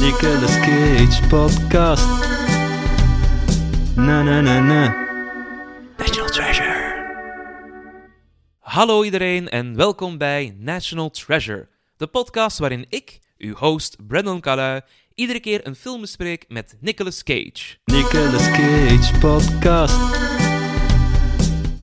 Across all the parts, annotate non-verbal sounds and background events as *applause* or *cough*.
Nicolas Cage podcast. Na na na na. National Treasure. Hallo iedereen en welkom bij National Treasure, de podcast waarin ik, uw host Brandon Calui, iedere keer een film bespreek met Nicolas Cage. Nicolas Cage podcast.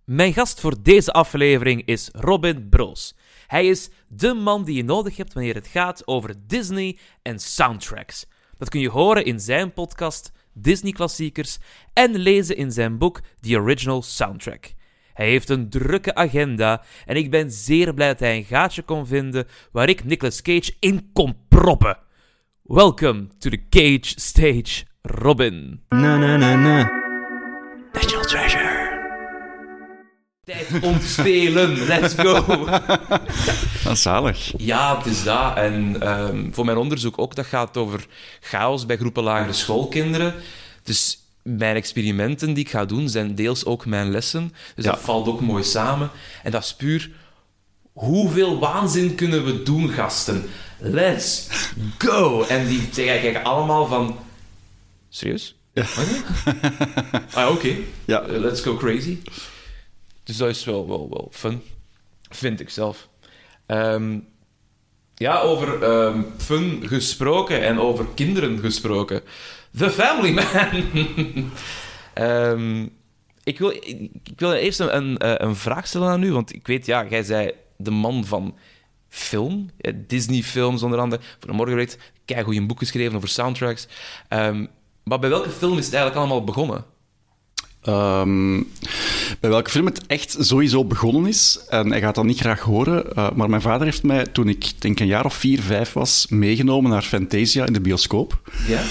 Mijn gast voor deze aflevering is Robin Broos. Hij is de man die je nodig hebt wanneer het gaat over Disney en soundtracks. Dat kun je horen in zijn podcast Disney Klassiekers en lezen in zijn boek The Original Soundtrack. Hij heeft een drukke agenda en ik ben zeer blij dat hij een gaatje kon vinden waar ik Nicolas Cage in kon proppen. Welcome to the Cage Stage, Robin. Na na na na. National Treasure. Tijd om te spelen, let's go! *laughs* Ah, zalig. Ja, het is dat. En ehm, voor mijn onderzoek ook, dat gaat over chaos bij groepen lagere schoolkinderen. Dus mijn experimenten die ik ga doen, zijn deels ook mijn lessen. Dus Ja. dat valt ook mooi samen. En dat is puur... Hoeveel waanzin kunnen we doen, gasten? Let's go! En die zeggen eigenlijk allemaal van... Serieus? Ja. ah, oké. Ja. Uh, let's go crazy. Dus dat is wel, wel, wel fun. Vind ik zelf. Ehm, ja, over ehm, fun gesproken en over kinderen gesproken. The Family Man. *laughs* Ehm, ik, wil, ik, wil eerst een, een, eh, een vraag stellen aan u, want ik weet, ja, jij zei de man van film, Disney-films onder andere. Voor de morgen weet kijk goede boek geschreven over soundtracks. Maar bij welke film is het eigenlijk allemaal begonnen? Bij welke film het echt sowieso begonnen is, en hij gaat dat niet graag horen, eh, maar mijn vader heeft mij toen ik denk een jaar of vier, vijf was, meegenomen naar Fantasia in de bioscoop. Ja?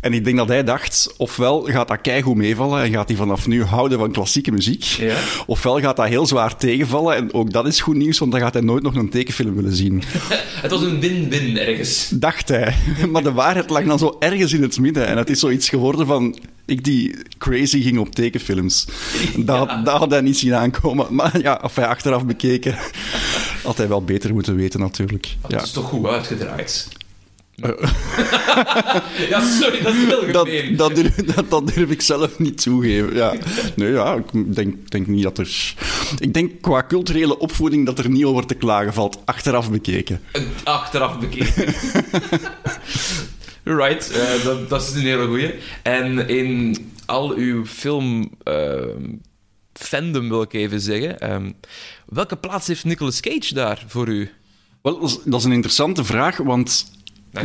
En ik denk dat hij dacht, ofwel gaat dat keigoed meevallen en gaat hij vanaf nu houden van klassieke muziek, Ja. ofwel gaat dat heel zwaar tegenvallen en ook dat is goed nieuws, want dan gaat hij nooit nog een tekenfilm willen zien. *laughs* Het was een win-win ergens. dacht hij. *laughs* Maar de waarheid lag dan zo ergens in het midden. En het is zoiets geworden van... Ik die crazy ging op tekenfilms. *laughs* Dat, Ja. dat had hij niet zien aankomen. Maar ja, of hij achteraf bekeken... Had hij wel beter moeten weten, natuurlijk. Het Ja. is toch goed uitgedraaid. *laughs* ja, sorry, dat is heel Dat, gemeen. dat, durf, dat, dat durf ik zelf niet toegeven. Ja. Nee, ja, ik denk, denk niet dat er... Ik denk qua culturele opvoeding dat er niet over te klagen valt. Achteraf bekeken. Achteraf bekeken. *laughs* right, eh, dat, dat is een hele goeie. En in al uw film... ehm, fandom wil ik even zeggen. ehm, welke plaats heeft Nicolas Cage daar voor u? Wel, dat is, een interessante vraag, want.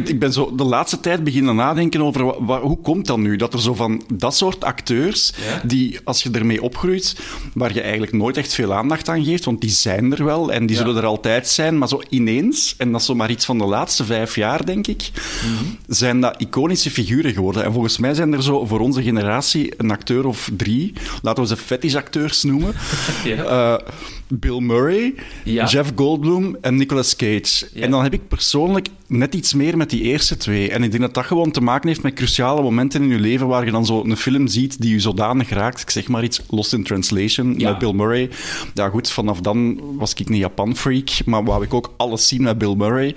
Ik ben zo de laatste tijd beginnen nadenken over wa- wa- hoe komt dat nu? Dat er zo van dat soort acteurs, Ja. die als je ermee opgroeit, waar je eigenlijk nooit echt veel aandacht aan geeft, want die zijn er wel en die Ja. zullen er altijd zijn, maar zo ineens, en dat is zo maar iets van de laatste vijf jaar, denk ik, Mhm. zijn dat iconische figuren geworden. En volgens mij zijn er zo voor onze generatie een acteur of drie, laten we ze fetishacteurs noemen. *laughs* Ja. Eh, Bill Murray, Ja. Jeff Goldblum en Nicolas Cage. Ja. En dan heb ik persoonlijk net iets meer met die eerste twee. En ik denk dat dat gewoon te maken heeft met cruciale momenten in je leven waar je dan zo een film ziet die je zodanig raakt. Ik zeg maar iets, Lost in Translation Ja. met Bill Murray. Ja goed, vanaf dan was ik een Japan-freak, maar wou ik ook alles zien met Bill Murray.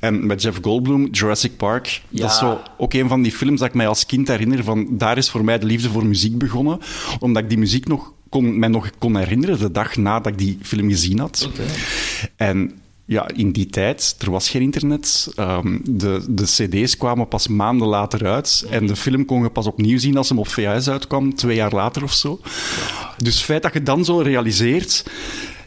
En met Jeff Goldblum, Jurassic Park. Dat is zo ook een van die films dat ik mij als kind herinner van daar is voor mij de liefde voor muziek begonnen. Omdat ik die muziek nog kon, mij nog kon herinneren de dag nadat ik die film gezien had. En ja, in die tijd, er was geen internet. Ehm, de, de cd's kwamen pas maanden later uit. En de film kon je pas opnieuw zien als hem op VHS uitkwam, twee jaar later of zo. Dus het feit dat je dan zo realiseert...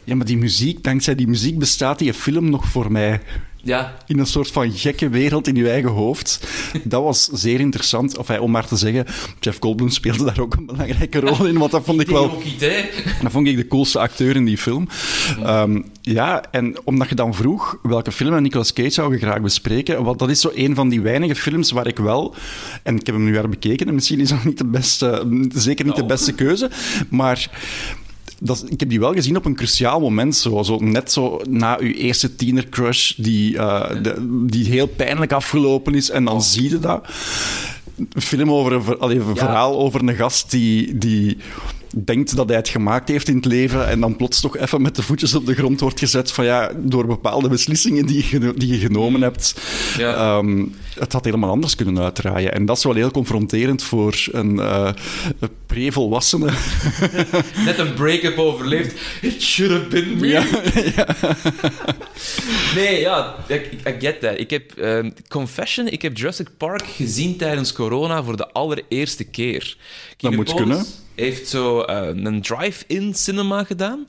Ja, maar die muziek, dankzij die muziek bestaat die film nog voor mij. Ja, in een soort van gekke wereld in je eigen hoofd. Dat was zeer interessant. Of om maar te zeggen, Jeff Goldblum speelde daar ook een belangrijke rol in, want dat vond *laughs* ik wel... *laughs* Dat vond ik de coolste acteur in die film. Ehm, ja, en omdat je dan vroeg welke film met Nicolas Cage zou je graag bespreken, want dat is zo een van die weinige films waar ik wel, en ik heb hem nu weer bekeken, en misschien is dat niet de beste, zeker niet de Nou. beste keuze, maar dat, ik heb die wel gezien op een cruciaal moment. Zo, zo, net zo na uw eerste tienercrush, die, eh, de- die heel pijnlijk afgelopen is. En dan zie je dat. Een film over een, allee, een Ja. verhaal over een gast die, die denkt dat hij het gemaakt heeft in het leven. En dan plots toch even met de voetjes op de grond wordt gezet. Van ja, door bepaalde beslissingen die je, die je genomen hebt. Ja. Ehm, het had helemaal anders kunnen uitdraaien. En dat is wel heel confronterend voor een uh, pre-volwassene. *laughs* Net een break-up overleefd. It should have been me. Ja, *laughs* Nee, ja, ik, I get that. Ik heb, ehm, confession, ik heb Jurassic Park gezien tijdens corona voor de allereerste keer. moet Kinepolis kunnen. Heeft zo eh, een drive-in cinema gedaan.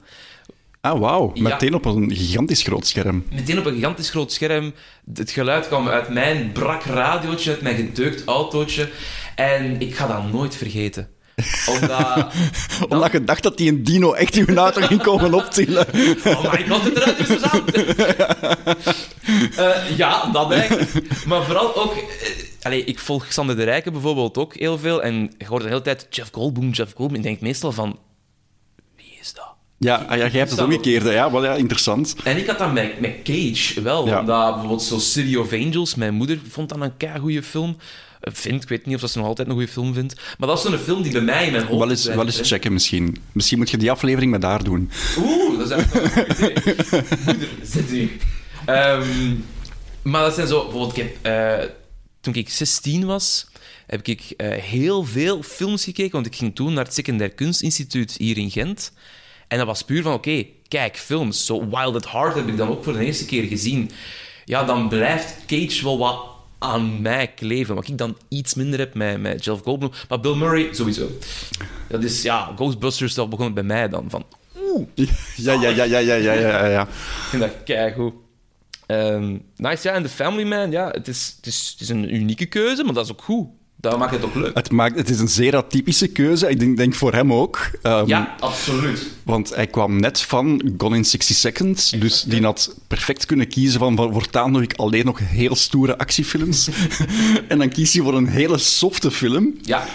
Ah, wauw. Ja. Meteen op een gigantisch groot scherm. Meteen op een gigantisch groot scherm. Het geluid kwam uit mijn brak radiootje, uit mijn gedeukt autootje. En ik ga dat nooit vergeten. Omdat... *laughs* Omdat je dacht dat die een dino echt in hun auto ging komen optillen. *laughs* Oh my god, het eruit is. *laughs* Eh, ja, dat eigenlijk. Maar vooral ook... eh, allee, ik volg Sander de Rijken bijvoorbeeld ook heel veel. En je hoort de hele tijd Jeff Goldblum, Jeff Goldblum. Ik denk meestal van... Wie is dat? Ja, ah, ja jij hebt het omgekeerde. Ja, wel ja, interessant. En ik had dat met, met Cage wel. Ja. Omdat bijvoorbeeld zo City of Angels, mijn moeder vond dat een keigoede film. Eh, Vindt, ik weet niet of ze nog altijd een goede film vindt. Maar dat is zo'n film die bij mij in mijn hoofd... Wel eens, wel eens checken misschien. Misschien moet je die aflevering met haar doen. Oeh, dat is eigenlijk wel een goed idee. Moeder, zit u. Ehm, maar dat zijn zo... Bijvoorbeeld, ik heb, eh, toen ik 16 was, heb ik eh, heel veel films gekeken. Want ik ging toen naar het Secundair Kunstinstituut hier in Gent. En dat was puur van, oké, kijk, films. Zo Wild at Heart heb ik dan ook voor de eerste keer gezien. Ja, dan blijft Cage wel wat aan mij kleven. Wat ik dan iets minder heb met, met Jeff Goldblum. Maar Bill Murray, sowieso. Dat is, ja, Ghostbusters, dat begon bij mij dan. Van, oeh, Ja, ja, ja, ja, ja, ja, ja. ja. ik vind dat keigoed. Ehm nice, ja. En The Family Man, ja, het is, het, is, het is een unieke keuze, maar dat is ook goed. Dat maakt het ook leuk. Het, maakt, het is een zeer atypische keuze. Ik denk, denk voor hem ook. Ehm, Ja, absoluut. Want hij kwam net van Gone in 60 Seconds. Dus die had perfect kunnen kiezen van... voortaan doe ik alleen nog heel stoere actiefilms. *laughs* en dan kiest hij voor een hele softe film. Ja.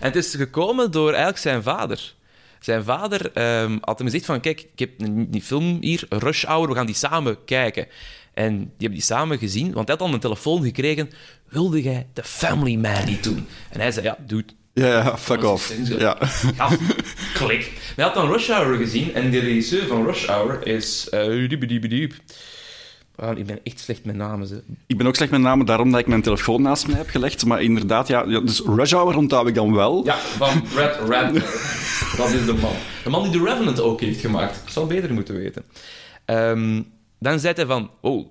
En het is gekomen door eigenlijk zijn vader. Zijn vader ehm, had hem gezegd van, kijk, ik heb een, die film hier, Rush Hour, we gaan die samen kijken. En die hebben die samen gezien, want hij had dan een telefoon gekregen. Wilde jij The Family Man niet doen? En hij zei, ja, dude, Ja, ja, fuck off. Ja. Gast, klik. Maar hij had dan Rush Hour gezien en de regisseur van Rush Hour is... diep Ah, ik ben echt slecht met namen. Ze. Ik ben ook slecht met namen, daarom dat ik mijn telefoon naast me heb gelegd. Maar inderdaad, ja, ja, dus Rush Hour onthoud ik dan wel. Ja, van Brad Ratner. dat is de man. De man die The Revenant ook heeft gemaakt. Ik zou beter moeten weten. Ehm, dan zei hij van... Oh,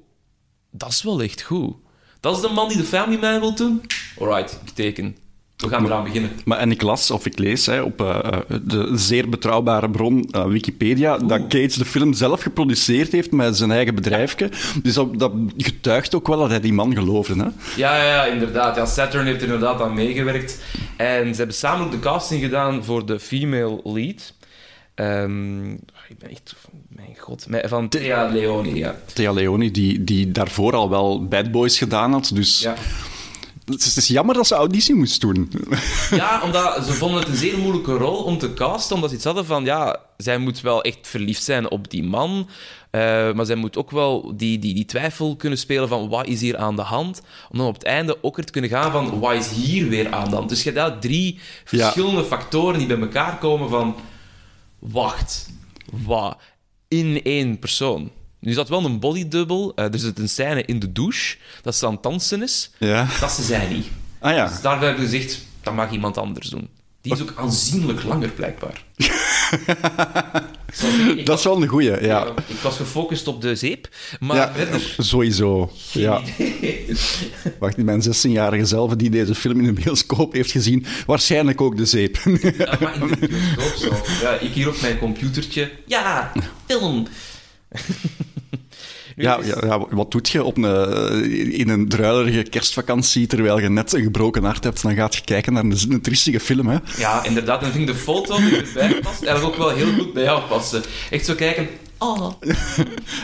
dat is wel echt goed. Dat is de man die de Family Man wil doen? Alright, ik teken. We gaan eraan beginnen. Maar, en ik las, of ik lees hè, op eh, de zeer betrouwbare bron eh, Wikipedia, dat Cage de film zelf geproduceerd heeft met zijn eigen bedrijfje. Dus dat, dat getuigt ook wel dat hij die man geloofde. Hè? Ja, ja, ja, inderdaad. Ja, Saturn heeft er inderdaad aan meegewerkt. En ze hebben samen ook de casting gedaan voor de female lead. Ehm, ik ben echt... Mijn god. Van Thea Leoni, ja. Thea Leoni, die, die daarvoor al wel Bad Boys gedaan had. Dus ja. het, is, het is jammer dat ze auditie moest doen. *laughs* Ja, omdat ze vonden het een zeer moeilijke rol om te casten, omdat ze iets hadden van, ja, zij moet wel echt verliefd zijn op die man, eh, maar zij moet ook wel die, die, die twijfel kunnen spelen van, wat is hier aan de hand? Om dan op het einde ook er te kunnen gaan van, wat is hier weer aan de hand? Dus je hebt daar drie verschillende factoren die bij elkaar komen van, wacht, wat? In één persoon. Nu is dat wel een bodydouble. eh er zit een scène in de douche, dat ze aan het dansen is. Ja. Dat is zij niet. Ah ja. Dus daar hebben we gezegd, dat mag iemand anders doen. Die is ook aanzienlijk langer, blijkbaar. *laughs* Dat is wel een goeie, ja. Ik was gefocust op de zeep, maar ja verder... sowieso. geen Ja. idee. Wacht, mijn 16-jarige zelf die deze film in de bioscoop heeft gezien, waarschijnlijk ook de zeep. Ja, maar in de bioscoop zo. Ja, ik hier op mijn computertje. Ja, film. Ja, ja, ja, wat doet je op een, in een druilerige kerstvakantie terwijl je net een gebroken hart hebt? Dan gaat je kijken naar een, een triestige film, hè? Ja, inderdaad. En vind ik de foto die erbij past, eigenlijk ook wel heel goed bij jou passen. Echt zo kijken. Oh. *laughs*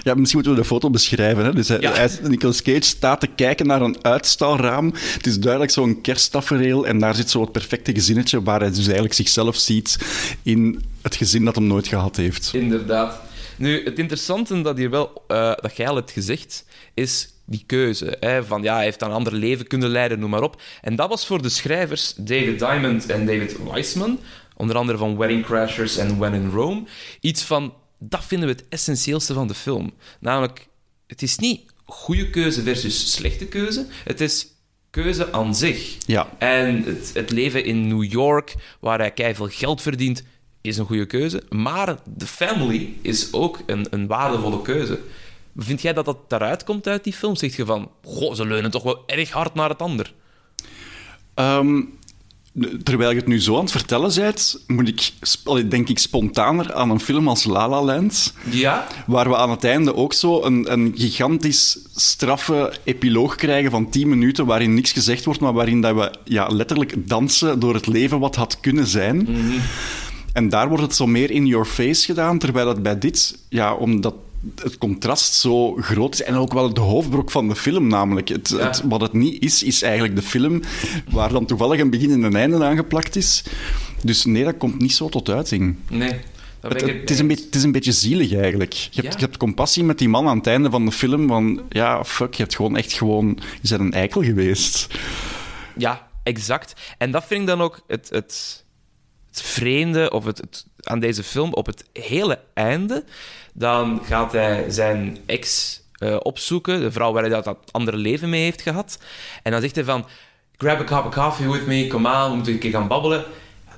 Ja, misschien moeten we de foto beschrijven. Hè? Dus hij, Ja. hij- Nicolas Cage staat te kijken naar een uitstalraam. Het is duidelijk zo'n kersttafereel en daar zit zo het perfecte gezinnetje waar hij dus eigenlijk zichzelf ziet in het gezin dat hem nooit gehad heeft. Inderdaad. Nu, het interessante dat, hier wel, eh, dat jij al hebt gezegd, is die keuze. Hè, van ja, hij heeft een ander leven kunnen leiden, noem maar op. En dat was voor de schrijvers David Diamond en David Weissman, onder andere van Wedding Crashers en When in Rome, iets van, dat vinden we het essentieelste van de film. Namelijk, het is niet goede keuze versus slechte keuze, het is keuze aan zich. Ja. En het, het leven in New York, waar hij keihard veel geld verdient, is een goede keuze. Maar de family is ook een, een waardevolle keuze. Vind jij dat dat daaruit komt uit die film? Zeg je van, goh, ze leunen toch wel erg hard naar het ander. Ehm, terwijl je het nu zo aan het vertellen bent, moet ik, denk ik spontaner aan een film als La La Land. Ja? Waar we aan het einde ook zo een, een gigantisch straffe epiloog krijgen van 10 minuten, waarin niks gezegd wordt, maar waarin dat we ja, letterlijk dansen door het leven wat had kunnen zijn. En daar wordt het zo meer in your face gedaan, terwijl het bij dit, ja, omdat het contrast zo groot is, en ook wel de hoofdbrok van de film namelijk. Het, Ja. het- wat het niet is, is eigenlijk de film waar dan toevallig een begin en een einde aangeplakt is. Dus nee, dat komt niet zo tot uiting. Nee. Het, het, is een beetje, het is een beetje zielig eigenlijk. Je hebt, Ja. je hebt compassie met die man aan het einde van de film. Van ja, fuck, je hebt gewoon echt gewoon. Je bent een eikel geweest. Ja, exact. En dat vind ik dan ook het, het, het vreemde of het, het- aan deze film. Op het hele einde, dan gaat hij zijn ex eh, opzoeken, de vrouw waar hij dat, dat andere leven mee heeft gehad. En dan zegt hij van, grab a cup of coffee with me, kom aan, we moeten een keer gaan babbelen.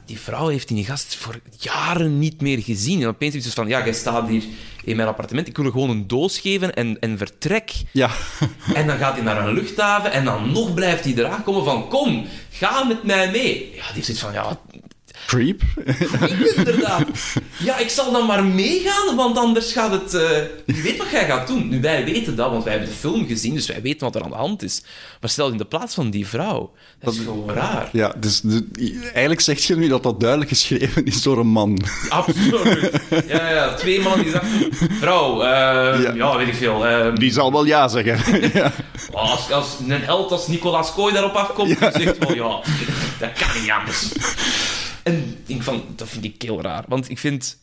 Die vrouw heeft die gast voor jaren niet meer gezien. En opeens is het van, ja, jij staat hier in mijn appartement, ik wil je gewoon een doos geven en, en vertrek. Ja, *laughs* En dan gaat hij naar een luchthaven en dan nog blijft hij eraan komen van kom, ga met mij mee. Ja, die heeft zoiets van, ja, creep. inderdaad. Ja, ik zal dan maar meegaan, want anders gaat het... eh wie weet wat jij gaat doen. Nu, wij weten dat, want wij hebben de film gezien, dus wij weten wat er aan de hand is. Maar stel in de plaats van die vrouw. Dat is gewoon raar. Ja, dus eigenlijk zeg je nu dat dat duidelijk geschreven is door een man. Absoluut. Ja, ja, twee mannen die zeggen... Vrouw, eh, ja. weet ik veel. eh, Die zal wel ja zeggen. *laughs* ja. als, als een held als Nicolas Kooi daarop afkomt, dan zegt wel ja, dat kan niet anders. En ik van, dat vind ik heel raar. Want ik vind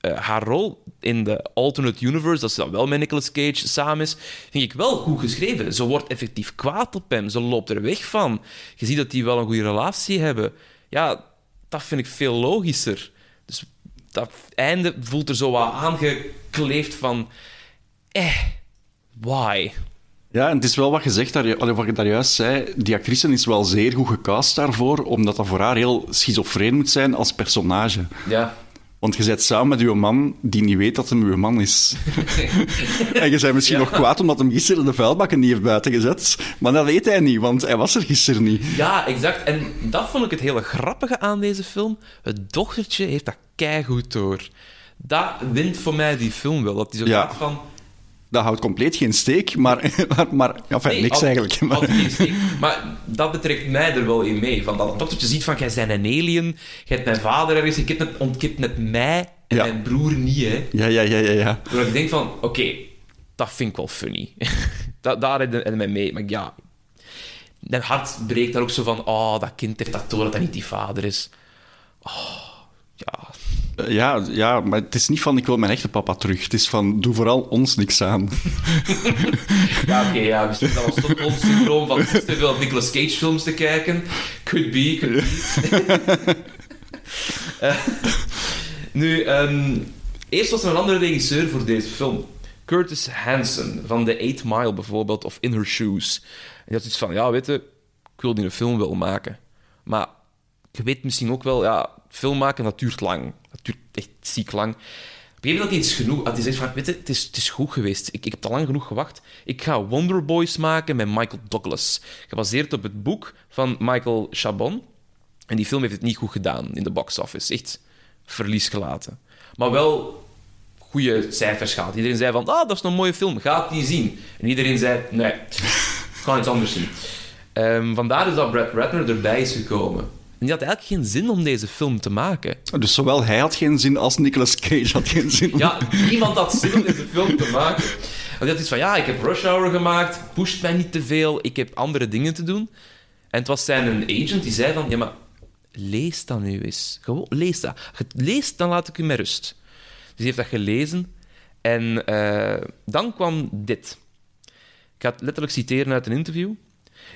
eh, haar rol in de alternate universe, dat ze dan wel met Nicolas Cage samen is, vind ik wel goed geschreven. Ze wordt effectief kwaad op hem. Ze loopt er weg van. Je ziet dat die wel een goede relatie hebben. Ja, dat vind ik veel logischer. Dus dat einde voelt er zo wat aangekleefd van... Eh, why? Ja, en het is wel wat daar, allee, wat je daar juist zei. Die actrice is wel zeer goed gecast daarvoor, omdat dat voor haar heel schizofreen moet zijn als personage. Ja. Want je bent samen met uw man die niet weet dat hem uw man is. *laughs* en je bent misschien nog kwaad omdat hem gisteren de vuilbakken niet heeft buiten gezet. Maar dat weet hij niet, want hij was er gisteren niet. Ja, exact. En dat vond ik het hele grappige aan deze film. Het dochtertje heeft dat keigoed door. Dat wint voor mij die film wel. Dat die zo Ja. van... Dat houdt compleet geen steek, maar, *laughs* maar, maar enfin, Nee, niks eigenlijk. Maar, geen steek. *laughs* Maar dat betrekt mij er wel in mee. Van dat het dochtertje ziet van, jij bent een alien, jij hebt mijn vader ergens gekidnapt, ontkidnapt mij en Ja. mijn broer niet, hè. ja, ja, ja, ja, ja. Doordat ik denk van, oké, dat vind ik wel funny. *laughs* dat, daar heb je mij mee. Maar ja, mijn hart breekt daar ook zo van, oh, dat kind heeft dat door dat hij niet die vader is. Oh, ja. Eh, Ja, ja, maar het is niet van ik wil mijn echte papa terug. Het is van doe vooral ons niks aan. *laughs* Ja, oké, ja, misschien dat was Stockholm-syndroom van te veel Nicolas Cage-films te kijken. Could be, could be. *laughs* Eh, nu, ehm, eerst was er een andere regisseur voor deze film. Curtis Hanson, van The Eight Mile bijvoorbeeld, of In Her Shoes. En die had iets van, ja, weet je, ik wil die een film wel maken. Maar je weet misschien ook wel, ja, film maken, dat duurt lang. Dat duurt echt ziek lang. Op een gegeven iets genoeg. Hij zegt van, weet je, het is, het is goed geweest. Ik, ik heb te lang genoeg gewacht. Ik ga Wonder Boys maken met Michael Douglas. Gebaseerd op het boek van Michael Chabon. En die film heeft het niet goed gedaan in de box office. Echt verlies gelaten. Maar wel goede cijfers gehad. Iedereen zei van, ah, dat is een mooie film, ga die zien. En iedereen zei, nee, *laughs* ik ga iets anders zien. Ehm, vandaar is dat Brad Ratner erbij is gekomen. En die had eigenlijk geen zin om deze film te maken. Dus zowel hij had geen zin als Nicolas Cage had geen zin. Ja, niemand had zin om deze film te maken. Want die had iets van, ja, ik heb Rush Hour gemaakt, pusht mij niet te veel, ik heb andere dingen te doen. En het was zijn een agent die zei van, ja, maar lees dat nu eens. Gewoon, lees dat. Als je het leest, dan laat ik u met rust. Dus hij heeft dat gelezen. En eh, dan kwam dit. Ik ga het letterlijk citeren uit een interview.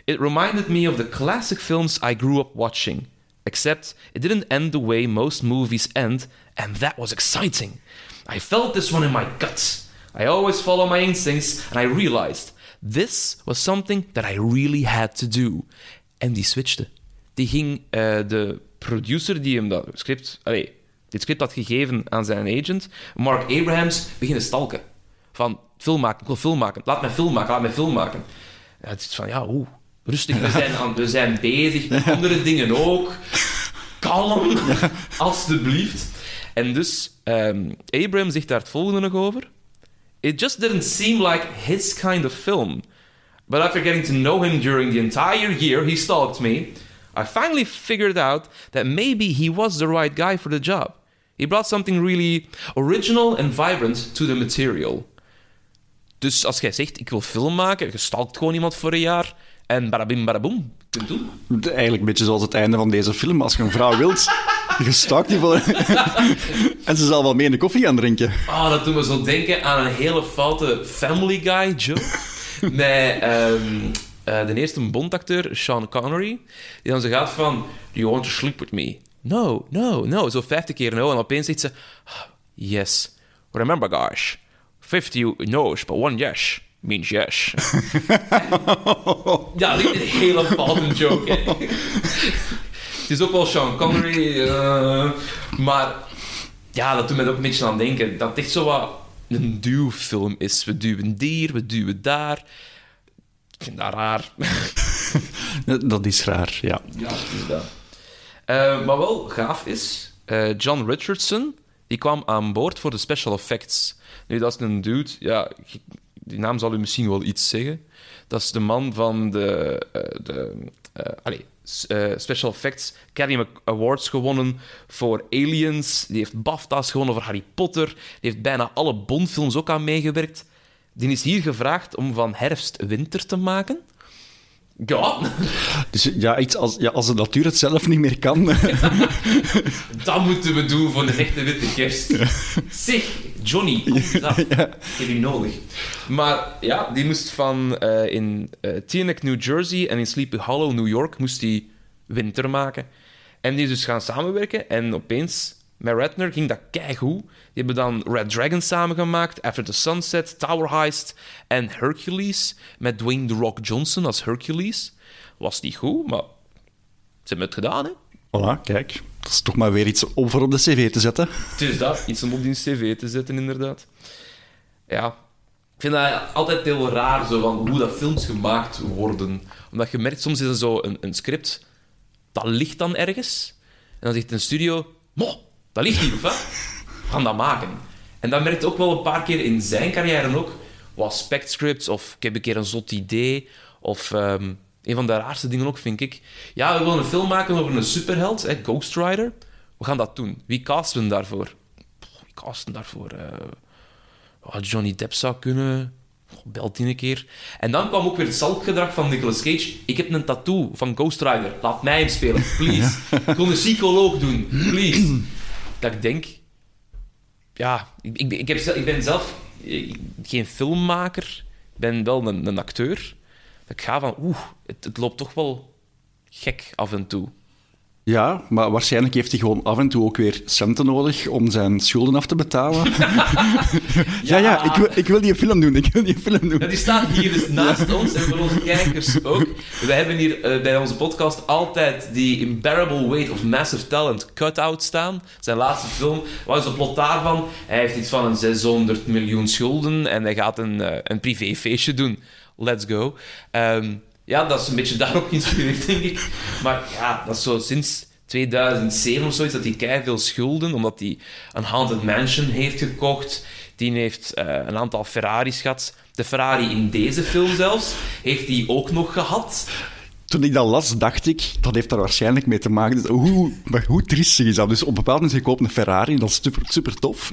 It reminded me of the classic films I grew up watching. Except it didn't end the way most movies end, and that was exciting. I felt this one in my guts. I always follow my instincts, and I realized this was something that I really had to do. En die switchte. Die ging eh, de producer die hem dat script, allee, dit script had gegeven aan zijn agent, Mark Abrahams, beginnen stalken. Van, film maken, ik wil film maken. Laat mij film maken, laat mij film maken. En het is van, ja, oeh, rustig, we zijn, we zijn bezig met andere dingen ook. Kalm, alstublieft. En dus, ehm Abraham zegt daar het volgende nog over. It just didn't seem like his kind of film. But after getting to know him during the entire year he stalked me, I finally figured out that maybe he was the right guy for the job. He brought something really original and vibrant to the material. Dus als jij zegt, ik wil film maken, je stalkt gewoon iemand voor een jaar en barabim baraboom, doen. Eigenlijk een beetje zoals het einde van deze film. Als je een vrouw wilt, je stalkt die voor... *laughs* en ze zal wel mee in de koffie gaan drinken. Oh, dat doet me zo denken aan een hele foute Family Guy joke. *laughs* met ehm, eh, de eerste Bondacteur, Sean Connery. Die dan zo gaat van... Do you want to sleep with me? No, no, no. Zo vijftig keer no. En opeens zegt ze... "Ah, Yes. Remember, gosh. Fifty no's, but one yes means yes. *laughs* ja, dit is een hele foute joke. hè. Het is ook wel Sean Connery, eh, maar ja, dat doet mij ook een beetje aan denken. Dat het echt zo wat een duwfilm is. We duwen hier, we duwen daar. Ik vind dat raar. *laughs* Dat is raar, ja. ja, inderdaad. Eh, maar wel gaaf is, eh, John Richardson, die kwam aan boord voor de special effects. Nu, dat is een dude, ja, die naam zal u misschien wel iets zeggen. Dat is de man van de, eh, de eh, allee, s- eh, special effects Academy Awards gewonnen voor Aliens. Die heeft BAFTA's gewonnen voor Harry Potter. Die heeft bijna alle Bondfilms ook aan meegewerkt. Die is hier gevraagd om van herfst winter te maken. Ja, *laughs* Dus ja, iets als, ja, als de natuur het zelf niet meer kan. *laughs* dat moeten we doen voor de echte witte kerst. *laughs* Zeg, Johnny, kom eens af. Ik heb je nodig. Maar ja, die moest van eh, in eh Teaneck, New Jersey en in Sleepy Hollow, New York, moest die winter maken. En die is dus gaan samenwerken en opeens, met Ratner ging dat keigoed. Die hebben dan Red Dragon samengemaakt, After the Sunset, Tower Heist en Hercules, met Dwayne The Rock Johnson als Hercules. Was niet goed, maar ze hebben het gedaan, hè. Voilà, kijk. Dat is toch maar weer iets om voor op de cv te zetten. Het is dat, iets om op die cv te zetten, inderdaad. Ja. Ik vind dat altijd heel raar, zo, van hoe dat films gemaakt worden. Omdat je merkt, soms is er zo een, een script, dat ligt dan ergens. En dan zegt een studio, mo, dat ligt hier, of? We gaan dat maken. En dat merkt ook wel een paar keer in zijn carrière ook. Wat spec scripts, of ik heb een keer een zot idee, of... ehm, een van de raarste dingen ook, vind ik. Ja, we willen een film maken over een superheld, hè, Ghost Rider. We gaan dat doen. Wie casten we daarvoor? Wie casten daarvoor? Oh, Johnny Depp zou kunnen. Oh, belt die een keer. En dan kwam ook weer het zalkgedrag van Nicolas Cage. Ik heb een tattoo van Ghost Rider. Laat mij hem spelen, please. *laughs* Ik wil een psycholoog doen, please. Dat ik denk... Ja, ik, ik, ben- ik, heb, zelf- ik ben zelf eh, geen filmmaker. Ik ben wel een, een acteur. Ik ga van... Oeh, het, het loopt toch wel gek af en toe. Ja, maar waarschijnlijk heeft hij gewoon af en toe ook weer centen nodig om zijn schulden af te betalen. *laughs* *laughs* ja, ja, ik wil, ik wil die film doen, ik wil die film doen. Ja, die staat hier dus naast ons en voor onze kijkers ook. We hebben hier eh, bij onze podcast altijd die Unbearable Weight of Massive Talent cut-out staan. Zijn laatste film. Wat is de plot daarvan? Hij heeft iets van een 600 miljoen schulden en hij gaat een, eh, een privéfeestje doen. Let's go. Ehm, ja, dat is een beetje daarop geïnspireerd, denk ik. Maar ja, dat is zo sinds 2007 of zoiets, dat hij kei veel schulden, omdat hij een Haunted Mansion heeft gekocht. Die heeft eh, een aantal Ferraris gehad. De Ferrari in deze film zelfs heeft hij ook nog gehad. Toen ik dat las, dacht ik, dat heeft daar waarschijnlijk mee te maken. Dus hoe, maar hoe triestig is dat? Dus op een bepaald moment, je koopt een Ferrari, dat is super, super tof.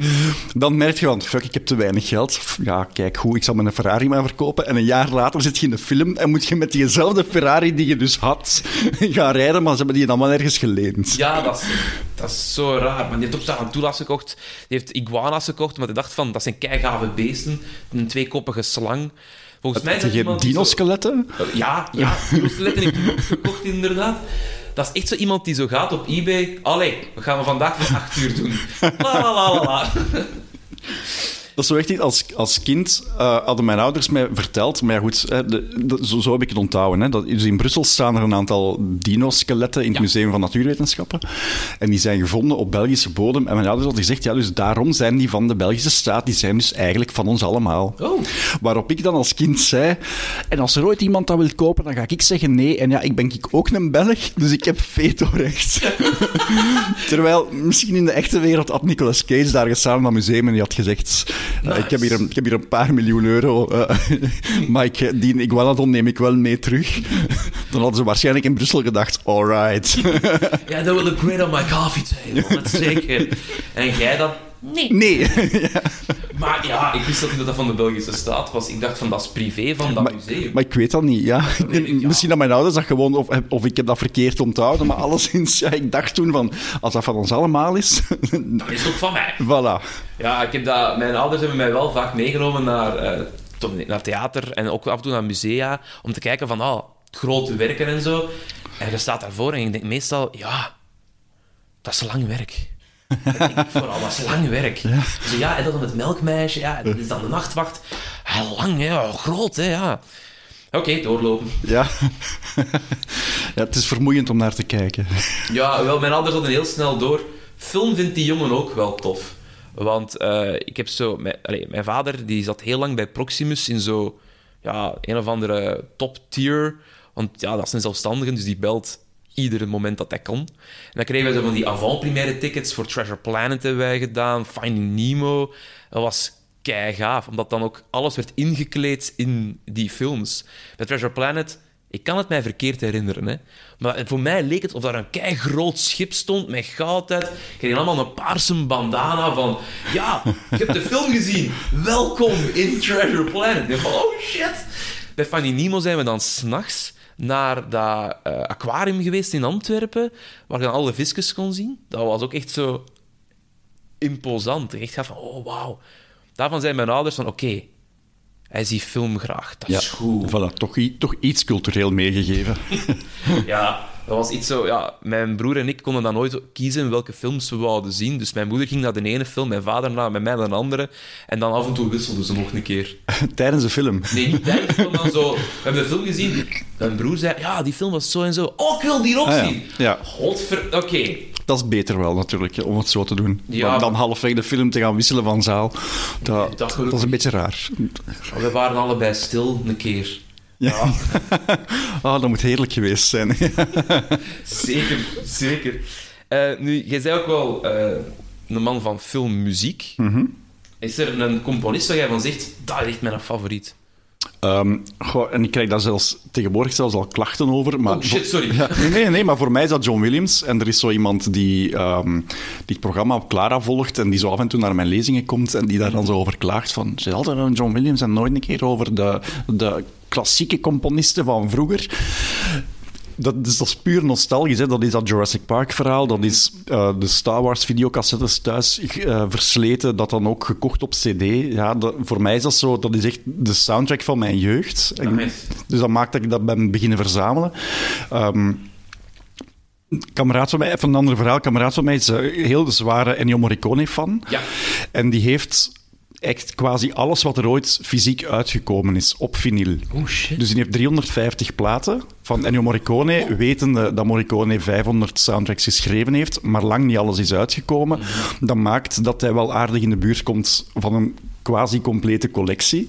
Dan merk je van, fuck, ik heb te weinig geld. Ja, kijk, hoe, ik zal mijn Ferrari maar verkopen. En een jaar later zit je in een film en moet je met diezelfde Ferrari die je dus had, *laughs* gaan rijden, maar ze hebben die dan wel ergens geleend. Ja, dat is, dat zo raar. Maar die heeft ook Tarantulas gekocht. Die heeft iguanas gekocht, maar hij dacht van, dat zijn keigave beesten. Een tweekoppige slang. Volgens mij Heb je dat zo- dino-skeletten? Ja, ja, dino-skeletten heeft hij ook gekocht, inderdaad. Dat is echt zo iemand die zo gaat op eBay. Allee, we gaan we vandaag voor acht uur doen. La la la la la. Dat is zo echt iets, als, als kind eh, hadden mijn ouders mij verteld, maar ja, goed, hè, de, de- zo, zo heb ik het onthouden. Hè, dat, dus in Brussel staan er een aantal dino-skeletten in het Ja. Museum van Natuurwetenschappen. En die zijn gevonden op Belgische bodem. En mijn ouders hadden gezegd, ja, dus daarom zijn die van de Belgische staat, die zijn dus eigenlijk van ons allemaal. Oh. Waarop ik dan als kind zei, en als er ooit iemand dat wil kopen, dan ga ik zeggen nee. En ja, ik ben ik ook een Belg, dus ik heb vetorecht. *laughs* Terwijl, misschien in de echte wereld had Nicolas Cage daar gestaan dat museum en die had gezegd... eh, ik, heb hier een, ik heb hier een paar miljoen euro, eh, *laughs* maar ik, die iguanodon neem ik wel mee terug. *laughs* Dan hadden ze waarschijnlijk in Brussel gedacht, alright. *laughs* Ja, dat will look great on my coffee table. Dat zeker. En jij dan? Nee. nee. *laughs* Maar ja, ik wist dat niet dat dat van de Belgische staat was. Ik dacht van, dat is privé van dat Maar, museum. maar ik weet dat niet, ja. weet ik, ja. Misschien dat mijn ouders dat gewoon... Of, of ik heb dat verkeerd onthouden, maar alleszins... Ja, ik dacht toen van, als dat van ons allemaal is... *laughs* Dat is ook van mij. voilà. Ja, ik heb dat, mijn ouders hebben mij wel vaak meegenomen naar, eh, to- naar theater en ook af en toe naar musea om te kijken van, oh, grote werken en zo. En je staat daarvoor en je denkt meestal, ja, dat is lang werk. Vooral, is lang werk. Ja. Ja, en dan het melkmeisje, ja, dat is dan de nachtwacht. Ja, lang, hè, ja, groot, hè, ja. Oké, doorlopen. Ja. *laughs* ja, het is vermoeiend om naar te kijken. Ja, wel, mijn ouders hadden heel snel door. Film vindt die jongen ook wel tof. Want eh, ik heb zo... Mijn, allee, mijn vader die zat heel lang bij Proximus in zo... Ja, een of andere top tier. Want ja, dat is een zelfstandige, dus die belt ieder moment dat hij kon. En dan kregen zo van die avant-première tickets voor Treasure Planet hebben wij gedaan, Finding Nemo. Dat was kei gaaf, omdat dan ook alles werd ingekleed in die films. Bij Treasure Planet, ik kan het mij verkeerd herinneren, hè, maar voor mij leek het of daar een kei groot schip stond met goud uit. Kreeg allemaal een paarse bandana van, ja, ik heb de film gezien, welkom in Treasure Planet. Oh shit. Bij Finding Nemo zijn we dan s'nachts naar dat eh, aquarium geweest in Antwerpen, waar je dan alle visjes kon zien. Dat was ook echt zo imposant. Echt gaat van, oh wauw. Daarvan zijn mijn ouders van, oké, hij ziet film graag, dat is goed. Voilà, toch, toch iets cultureel meegegeven. *laughs* Ja, dat was iets zo... Ja, mijn broer en ik konden dan nooit kiezen welke films we wouden zien. Dus mijn moeder ging naar de ene film, mijn vader naar met mij naar de andere. En dan af en toe wisselden ze nog een keer. *laughs* Tijdens de film. Nee, niet tijdens de film, dan zo... We hebben de film gezien. Mijn broer zei, ja, die film was zo en zo. Oh, ik wil die ook Ah, ja. zien. Ja. Godver... Oké. Dat is beter wel, natuurlijk, om het zo te doen. Ja. Maar dan halfweg de film te gaan wisselen van zaal, dat, dat is een beetje raar. We waren allebei stil een keer. Ja. *laughs* Ah, dat moet heerlijk geweest zijn. *laughs* Zeker, zeker. Eh, nu, jij zei ook wel eh, een man van filmmuziek. Mhm. Is er een componist waar jij van zegt, dat is echt mijn favoriet? Ehm, goh, en ik krijg daar zelfs tegenwoordig zelfs al klachten over. Maar Oh, shit, sorry. Ja, nee, nee, nee, maar voor mij is dat John Williams. En er is zo iemand die, ehm, die het programma op Clara volgt en die zo af en toe naar mijn lezingen komt en die daar dan zo over klaagt van... Ze altijd een John Williams en nooit een keer over de, de klassieke componisten van vroeger. Dat is, dat is puur nostalgisch. Hè. Dat is dat Jurassic Park-verhaal. Dat is eh, de Star Wars-videocassettes thuis eh, versleten. Dat dan ook gekocht op CD. Ja, dat- voor mij is dat zo. Dat is echt de soundtrack van mijn jeugd. Dus dat maakt dat ik dat ben beginnen verzamelen. Een kameraad van mij, even een ander verhaal. Kameraad van mij is een heel zware Ennio Morricone-fan. Ja. En die heeft echt quasi alles wat er ooit fysiek uitgekomen is op vinyl. Oh shit. Dus die heeft 350 platen van Ennio Morricone, wetende dat Morricone 500 soundtracks geschreven heeft, maar lang niet alles is uitgekomen. Dat maakt dat hij wel aardig in de buurt komt van een quasi-complete collectie.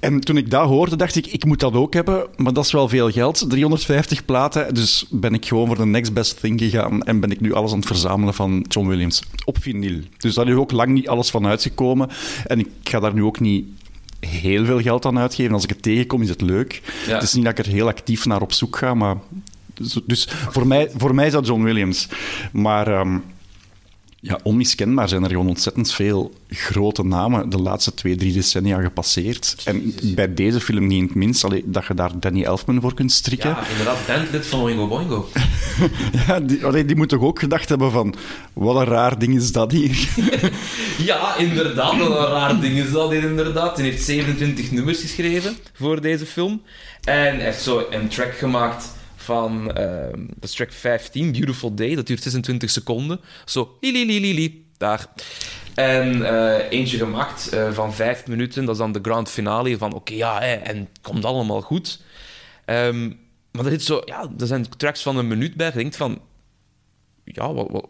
En toen ik dat hoorde, dacht ik, ik moet dat ook hebben, maar dat is wel veel geld. 350 platen, dus ben ik gewoon voor de next best thing gegaan en ben ik nu alles aan het verzamelen van John Williams op vinyl. Dus daar is ook lang niet alles van uitgekomen. En ik ga daar nu ook niet heel veel geld aan uitgeven. Als ik het tegenkom, is het leuk. Ja. Het is niet dat ik er heel actief naar op zoek ga, maar... Dus, dus voor, mij, voor mij is dat John Williams. Maar ehm, ja, onmiskenbaar zijn er gewoon ontzettend veel grote namen de laatste twee, drie decennia gepasseerd. En bij deze film niet in het minst, allee, dat je daar Danny Elfman voor kunt strikken. Ja, inderdaad, bandlid van Oingo Boingo. *laughs* Ja, die, allee, die moet toch ook gedacht hebben van, wat een raar ding is dat hier. *laughs* Ja, inderdaad. Wat een raar ding is dat hier inderdaad. Hij heeft 27 nummers geschreven voor deze film. En hij heeft zo een track gemaakt van... ehm, dat track 15, Beautiful Day. Dat duurt 26 seconden. Zo, li li li. Daar. En eh, eentje gemaakt eh, van 5 minuten. Dat is dan de grand finale van... Oké, ja, hè, en het komt allemaal goed. Ehm, maar er, zit zo, ja, er zijn tracks van een minuut bij. Je denkt van... Ja, wat, wat,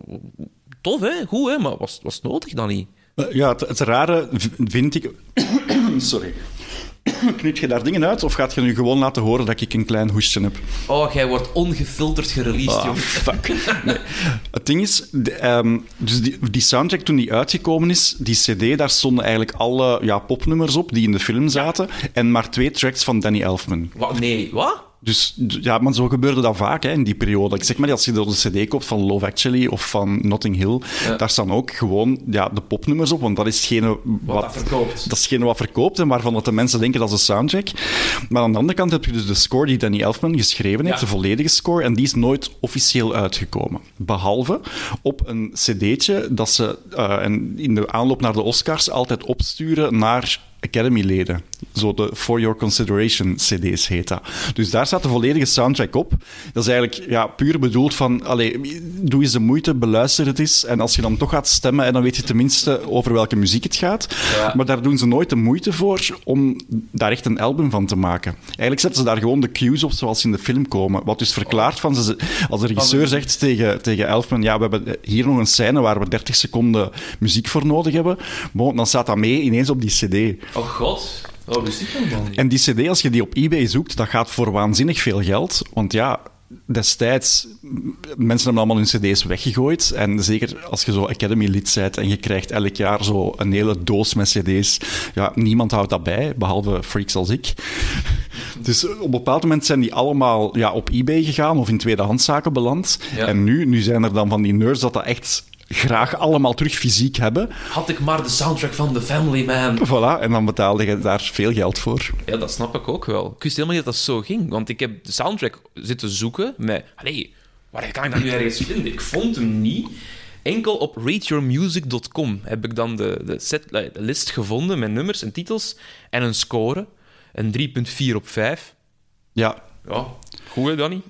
tof, hè? Goed, hè? Maar was, was nodig dan niet? Ja, het, het rare vind ik... *coughs* Sorry. *clears throat* Knip je daar dingen uit, of gaat je nu gewoon laten horen dat ik een klein hoestje heb? Oh, jij wordt ongefilterd gereleased, Ah, fuck. Nee. Het ding is, de, ehm, dus die, die soundtrack toen die uitgekomen is, die cd, daar stonden eigenlijk alle ja, popnummers op die in de film zaten, en maar twee tracks van Danny Elfman. Wat? Nee, wat? Dus ja, maar zo gebeurde dat vaak hè, in die periode. Ik zeg maar, als je door de cd koopt van Love Actually of van Notting Hill, Ja. daar staan ook gewoon ja, de popnummers op, want dat is hetgene wat, dat verkoopt. Dat is hetgene wat verkoopt en waarvan dat de mensen denken dat is een soundtrack. Maar aan de andere kant heb je dus de score die Danny Elfman geschreven heeft, Ja. de volledige score, en die is nooit officieel uitgekomen. Behalve op een cd'tje dat ze eh, in de aanloop naar de Oscars altijd opsturen naar Academy-leden. Zo de For Your Consideration CD's heet dat. Dus daar staat de volledige soundtrack op. Dat is eigenlijk ja, puur bedoeld van, allee, doe eens de moeite, beluister het eens. En als je dan toch gaat stemmen, en dan weet je tenminste over welke muziek het gaat. Ja. Maar daar doen ze nooit de moeite voor om daar echt een album van te maken. Eigenlijk zetten ze daar gewoon de cues op zoals ze in de film komen. Wat dus verklaart van, ze, als de regisseur zegt tegen, tegen Elfman, ja, we hebben hier nog een scène waar we 30 seconden muziek voor nodig hebben, bon, dan staat dat mee ineens op die cd. Oh god. Oh, wist ik helemaal niet. En die CD, als je die op eBay zoekt, dat gaat voor waanzinnig veel geld. Want ja, destijds, mensen hebben allemaal hun CD's weggegooid. En zeker als je zo Academy-lid bent en je krijgt elk jaar zo een hele doos met CD's. Ja, niemand houdt dat bij, behalve freaks als ik. Dus op een bepaald moment zijn die allemaal ja, op eBay gegaan of in tweedehandszaken beland. Ja. En nu, nu zijn er dan van die nerds dat dat echt graag allemaal terug fysiek hebben. Had ik maar de soundtrack van The Family Man. Voilà, en dan betaalde je daar veel geld voor. Ja, dat snap ik ook wel. Ik wist helemaal niet dat dat zo ging. Want ik heb de soundtrack zitten zoeken met... Allee, waar kan ik dat nu ergens vinden? Ik vond hem niet. Enkel op rateyourmusic.com heb ik dan de, de, set, de list gevonden met nummers en titels en een score. Een 3.4 op 5. Ja, Ja, goed hè, Danny?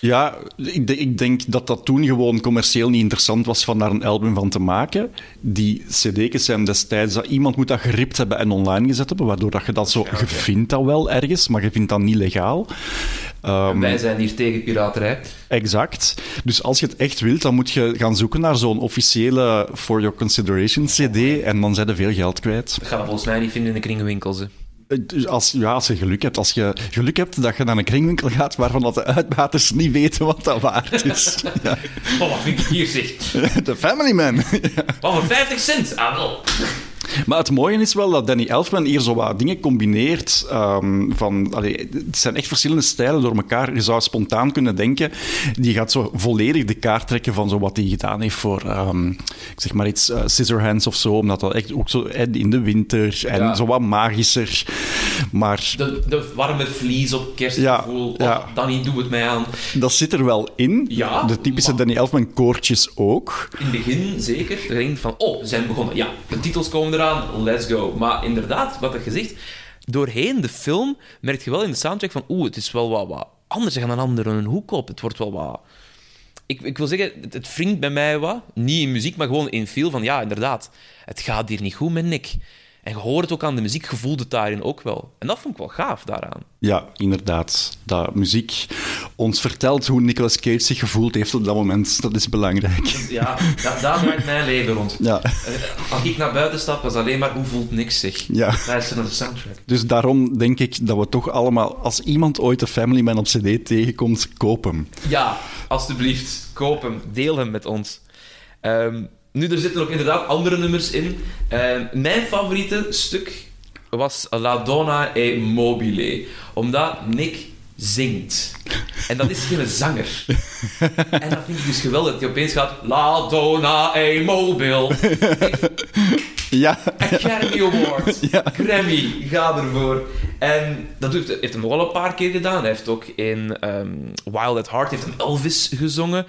Ja, ik, ik denk dat dat toen gewoon commercieel niet interessant was van daar een album van te maken. Die cd's zijn destijds dat iemand moet dat geript hebben en online gezet hebben, waardoor dat je dat zo... Je vindt dat wel ergens, maar je vindt dat niet legaal. Ehm, Wij zijn hier tegen piraterij. exact. Dus als je het echt wilt, dan moet je gaan zoeken naar zo'n officiële For Your Consideration cd en dan zijn er veel geld kwijt. Dat gaat dat volgens mij niet vinden in de kringwinkels. Hè. Eh, dus Als, ja, als je geluk hebt. Als je geluk hebt dat je naar een kringwinkel gaat waarvan dat de uitbaters niet weten wat dat waard is. *laughs* ja. Oh, wat vind ik hier zeg? De Family Man. Wat voor 50 cent? Ah, wel. Maar het mooie is wel dat Danny Elfman hier zo wat dingen combineert. ehm, van, allee, het zijn echt verschillende stijlen door elkaar. Je zou spontaan kunnen denken, die gaat zo volledig de kaart trekken van zo wat hij gedaan heeft voor, ehm, ik zeg maar iets, eh, Scissorhands of zo. Omdat dat echt ook zo in de winter en Ja. zo wat magischer. Maar De, de warme vlies op kerstgevoel. Ja, ja. Oh, Danny, doe het mij aan. dat zit er wel in. Ja, de typische maar- Danny Elfman koortjes ook. In het begin zeker. Denkt van, oh, ze zijn begonnen. Ja, de titels komen eraan, let's go. Maar inderdaad, wat je zegt, doorheen de film merk je wel in de soundtrack van, oeh, het is wel wat, anders. Ze gaan een andere hoek op. Het wordt wel wat... Ik, ik wil zeggen, het, het wringt bij mij wat. Niet in muziek, maar gewoon in feel van, ja, inderdaad. Het gaat hier niet goed met Nick. En je hoort het ook aan de muziek, je voelt het daarin ook wel. En dat vond ik wel gaaf daaraan. Ja, inderdaad. Dat muziek ons vertelt hoe Nicolas Cage zich gevoeld heeft op dat moment. Dat is belangrijk. Ja, da- daar draait mijn leven rond. Ja. Eh, Als ik naar buiten stap, was alleen maar hoe voelt niks zich. Ja. Luister naar de soundtrack. Dus daarom denk ik dat we toch allemaal, als iemand ooit een Family Man op CD tegenkomt, koop hem. Ja, alstublieft, koop hem, deel hem met ons. Ehm, nu, er zitten ook inderdaad andere nummers in. Ehm, mijn favoriete stuk was La Donna e Mobile, omdat Nick zingt. En dat is geen zanger. En dat vind ik dus geweldig, dat hij opeens gaat La Donna e Mobile. Ja, Academy Award, Grammy, ga ervoor. En dat doet, heeft hij nog al een paar keer gedaan. Hij heeft ook in ehm, Wild at Heart heeft hem Elvis gezongen.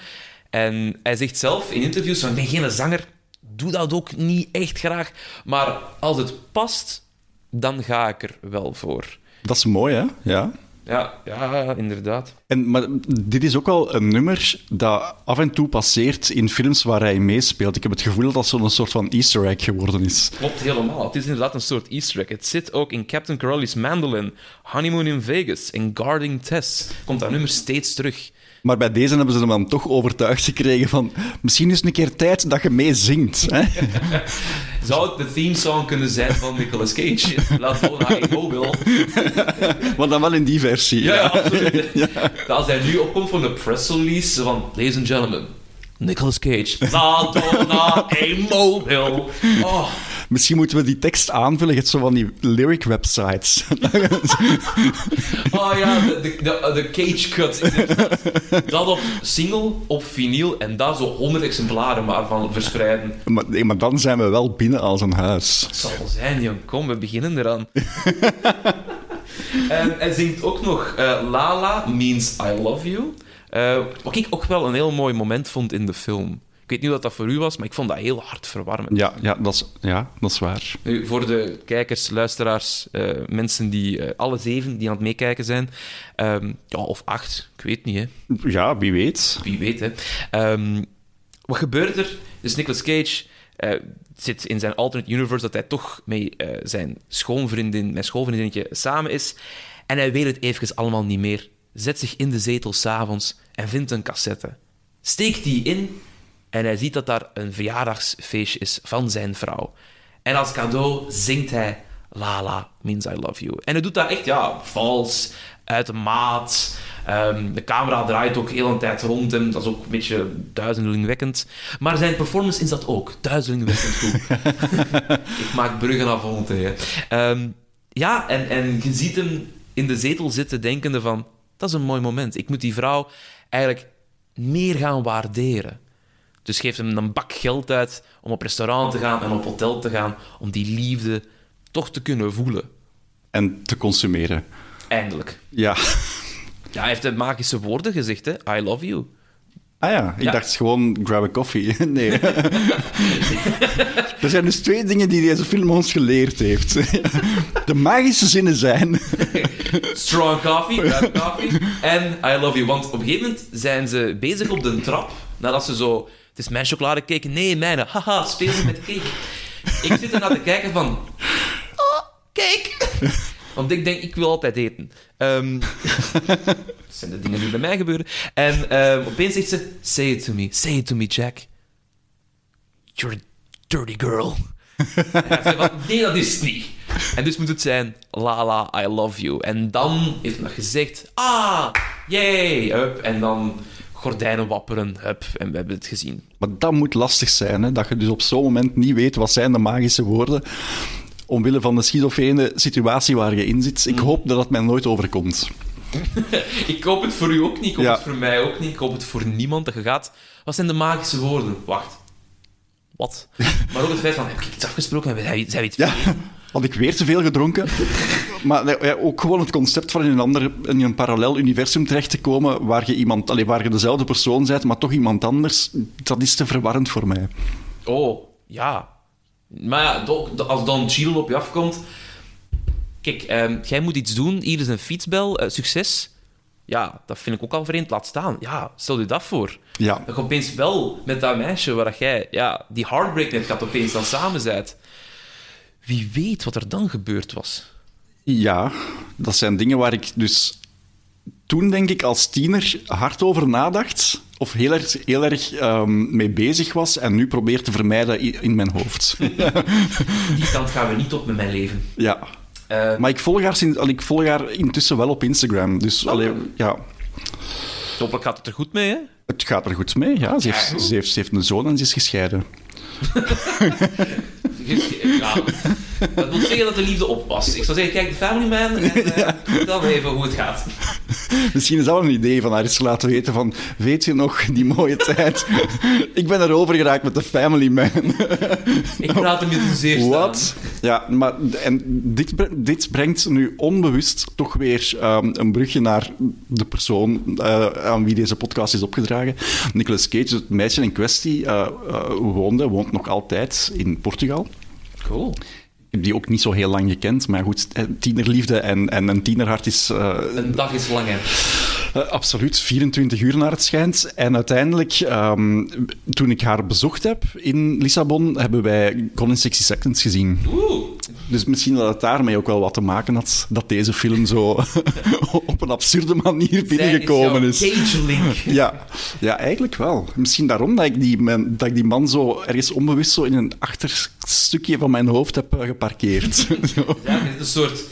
En hij zegt zelf in interviews van, ik ben geen zanger, doe dat ook niet echt graag. Maar als het past, dan ga ik er wel voor. dat is mooi, hè? Ja. Ja, ja inderdaad. En, maar dit is ook wel een nummer dat af en toe passeert in films waar hij meespeelt. Ik heb het gevoel dat dat zo'n soort van easter egg geworden is. Klopt helemaal. Het is inderdaad een soort easter egg. Het zit ook in Captain Corelli's Mandolin, Honeymoon in Vegas, in Guarding Tess. Komt dat nummer steeds terug. Maar bij deze hebben ze hem dan toch overtuigd gekregen van... Misschien is het een keer tijd dat je meezingt. Hè? *laughs* Zou het de theme song kunnen zijn van Nicolas Cage? Laat Donna Immobile. *laughs* Maar dan wel in die versie. Ja, ja, absoluut. *laughs* Dat Als hij nu opkomt van de press release van... Ladies and gentlemen, Nicolas Cage. La Donna Immobile. Oh, Misschien moeten we die tekst aanvullen. Je hebt zo van die lyric websites. *laughs* oh ja, de, de, de, de Cage cut. Dat op single, op vinyl en daar zo honderd exemplaren maar van verspreiden. maar, nee, maar dan zijn we wel binnen als een huis. Het zal zijn, jong. Kom, we beginnen eraan. *laughs* en hij zingt ook nog eh, Lala means I love you. Eh, wat ik ook wel een heel mooi moment vond in de film. Ik weet niet wat dat voor u was, maar ik vond dat heel hard verwarmend. Ja, ja, dat, is, ja dat is waar. Nu, voor de kijkers, luisteraars, eh, mensen die, eh, alle zeven die aan het meekijken zijn, ehm, ja, of acht, ik weet niet, hè. Ja, wie weet. Wie weet, hè. Ehm, wat gebeurt er? Dus Nicolas Cage eh, zit in zijn alternate universe dat hij toch met zijn schoonvriendin, mijn schoonvriendinnetje samen is. En hij weet het even allemaal niet meer. Zet zich in de zetel s'avonds en vindt een cassette. Steekt die in en hij ziet dat daar een verjaardagsfeestje is van zijn vrouw. En als cadeau zingt hij Lala means I love you. En hij doet dat echt, ja, vals, uit de maat. Ehm, de camera draait ook heel een tijd rond hem. Dat is ook een beetje duizelingwekkend. Maar zijn performance is dat ook. Duizelingwekkend goed. *laughs* Ik maak bruggen naar volgende. hè. Ehm, ja, en, en je ziet hem in de zetel zitten denkende van... Dat is een mooi moment. Ik moet die vrouw eigenlijk meer gaan waarderen. Dus geeft hem een bak geld uit om op restaurant te gaan en op hotel te gaan, om die liefde toch te kunnen voelen. En te consumeren. Eindelijk. Ja. Ja, hij heeft de magische woorden gezegd, hè. I love you. Ah ja, ik Ja. dacht gewoon grab a coffee. *laughs* Nee. *laughs* er zijn dus twee dingen die deze film ons geleerd heeft. De magische zinnen zijn... Strong coffee, grab coffee en I love you. Want op een gegeven moment zijn ze bezig op de trap, nadat ze zo... Het is mijn chocoladecake. Nee, mijne. Haha, spelen met cake. Ik zit er naar te kijken van... Oh, cake. Want ik denk, ik wil altijd eten. Ehm, dat *laughs* zijn de dingen die bij mij gebeuren. En ehm, opeens zegt ze... Say it to me. Say it to me, Jack. You're a dirty girl. En zei nee, dat is niet. En dus moet het zijn, Lala, I love you. En dan heeft hij nog gezegd, ah, yay, hup. En dan gordijnen wapperen, hup. En we hebben het gezien. Maar dat moet lastig zijn, hè? dat je dus op zo'n moment niet weet wat zijn de magische woorden omwille van de schizofrene situatie waar je in zit. Ik hoop dat het mij nooit overkomt. *laughs* Ik hoop het voor u ook niet, ik hoop Ja. het voor mij ook niet. Ik hoop het voor niemand dat je gaat... Wat zijn de magische woorden? Wacht. Wat? *laughs* Maar ook het feit van, heb ik iets afgesproken? Zijn we iets Ja, had ik weer te veel gedronken. Maar nee, ook gewoon het concept van in een, ander, in een parallel universum terecht te komen waar je, iemand, allee, waar je dezelfde persoon bent, maar toch iemand anders, dat is te verwarrend voor mij. Oh, ja. Maar ja, als Don Cheadle op je afkomt... Kijk, ehm, jij moet iets doen. Hier is een fietsbel. eh, succes. Ja, dat vind ik ook al vreemd. Laat staan. Ja, stel je dat voor. Ja, Dat je opeens wel met dat meisje waar jij ja, die heartbreak net gaat opeens dan samen zijt. Wie weet wat er dan gebeurd was. Ja, dat zijn dingen waar ik dus toen, denk ik, als tiener hard over nadacht. Of heel erg, heel erg ehm, mee bezig was en nu probeer te vermijden in mijn hoofd. Die kant gaan we niet op met mijn leven. ja. Eh, Maar ik volg, haar, sinds- al, ik volg haar intussen wel op Instagram. Dus allee, ja, hopelijk gaat het er goed mee, hè? het gaat er goed mee. Ja. Ze, heeft, ze, heeft, ze heeft een zoon en ze is gescheiden. *laughs* Wiesz, ja, é dat wil zeggen dat de liefde op was. Ik zou zeggen, kijk, de Family Man en *laughs* eh, vertel me even hoe het gaat. Misschien is dat wel een idee van haar eens laten weten van... Weet je nog, die mooie tijd? ik ben erover geraakt met de Family Man. Ik praat hem niet te zeer staan. Wat? Ja, maar en dit, dit brengt nu onbewust toch weer ehm, een brugje naar de persoon eh, aan wie deze podcast is opgedragen. Nicolas Cage, het meisje in kwestie, eh, eh, woonde, woont nog altijd in Portugal. Cool. Die ook niet zo heel lang gekend, maar goed, eh, tienerliefde en, en een tienerhart is eh, Een dag is lang, hè. Eh, absoluut 24 uur naar het schijnt. En uiteindelijk, ehm, toen ik haar bezocht heb in Lissabon, hebben wij Gone in 60 Seconds gezien. Oeh. Dus misschien dat het daarmee ook wel wat te maken had dat deze film zo *laughs* op een absurde manier binnengekomen is. Cage-link. *laughs* Ja, ja, eigenlijk wel. Misschien daarom dat ik, die, man- dat ik die man zo ergens onbewust zo in een achterstukje van mijn hoofd heb eh, geparkeerd. *laughs* Ja, een soort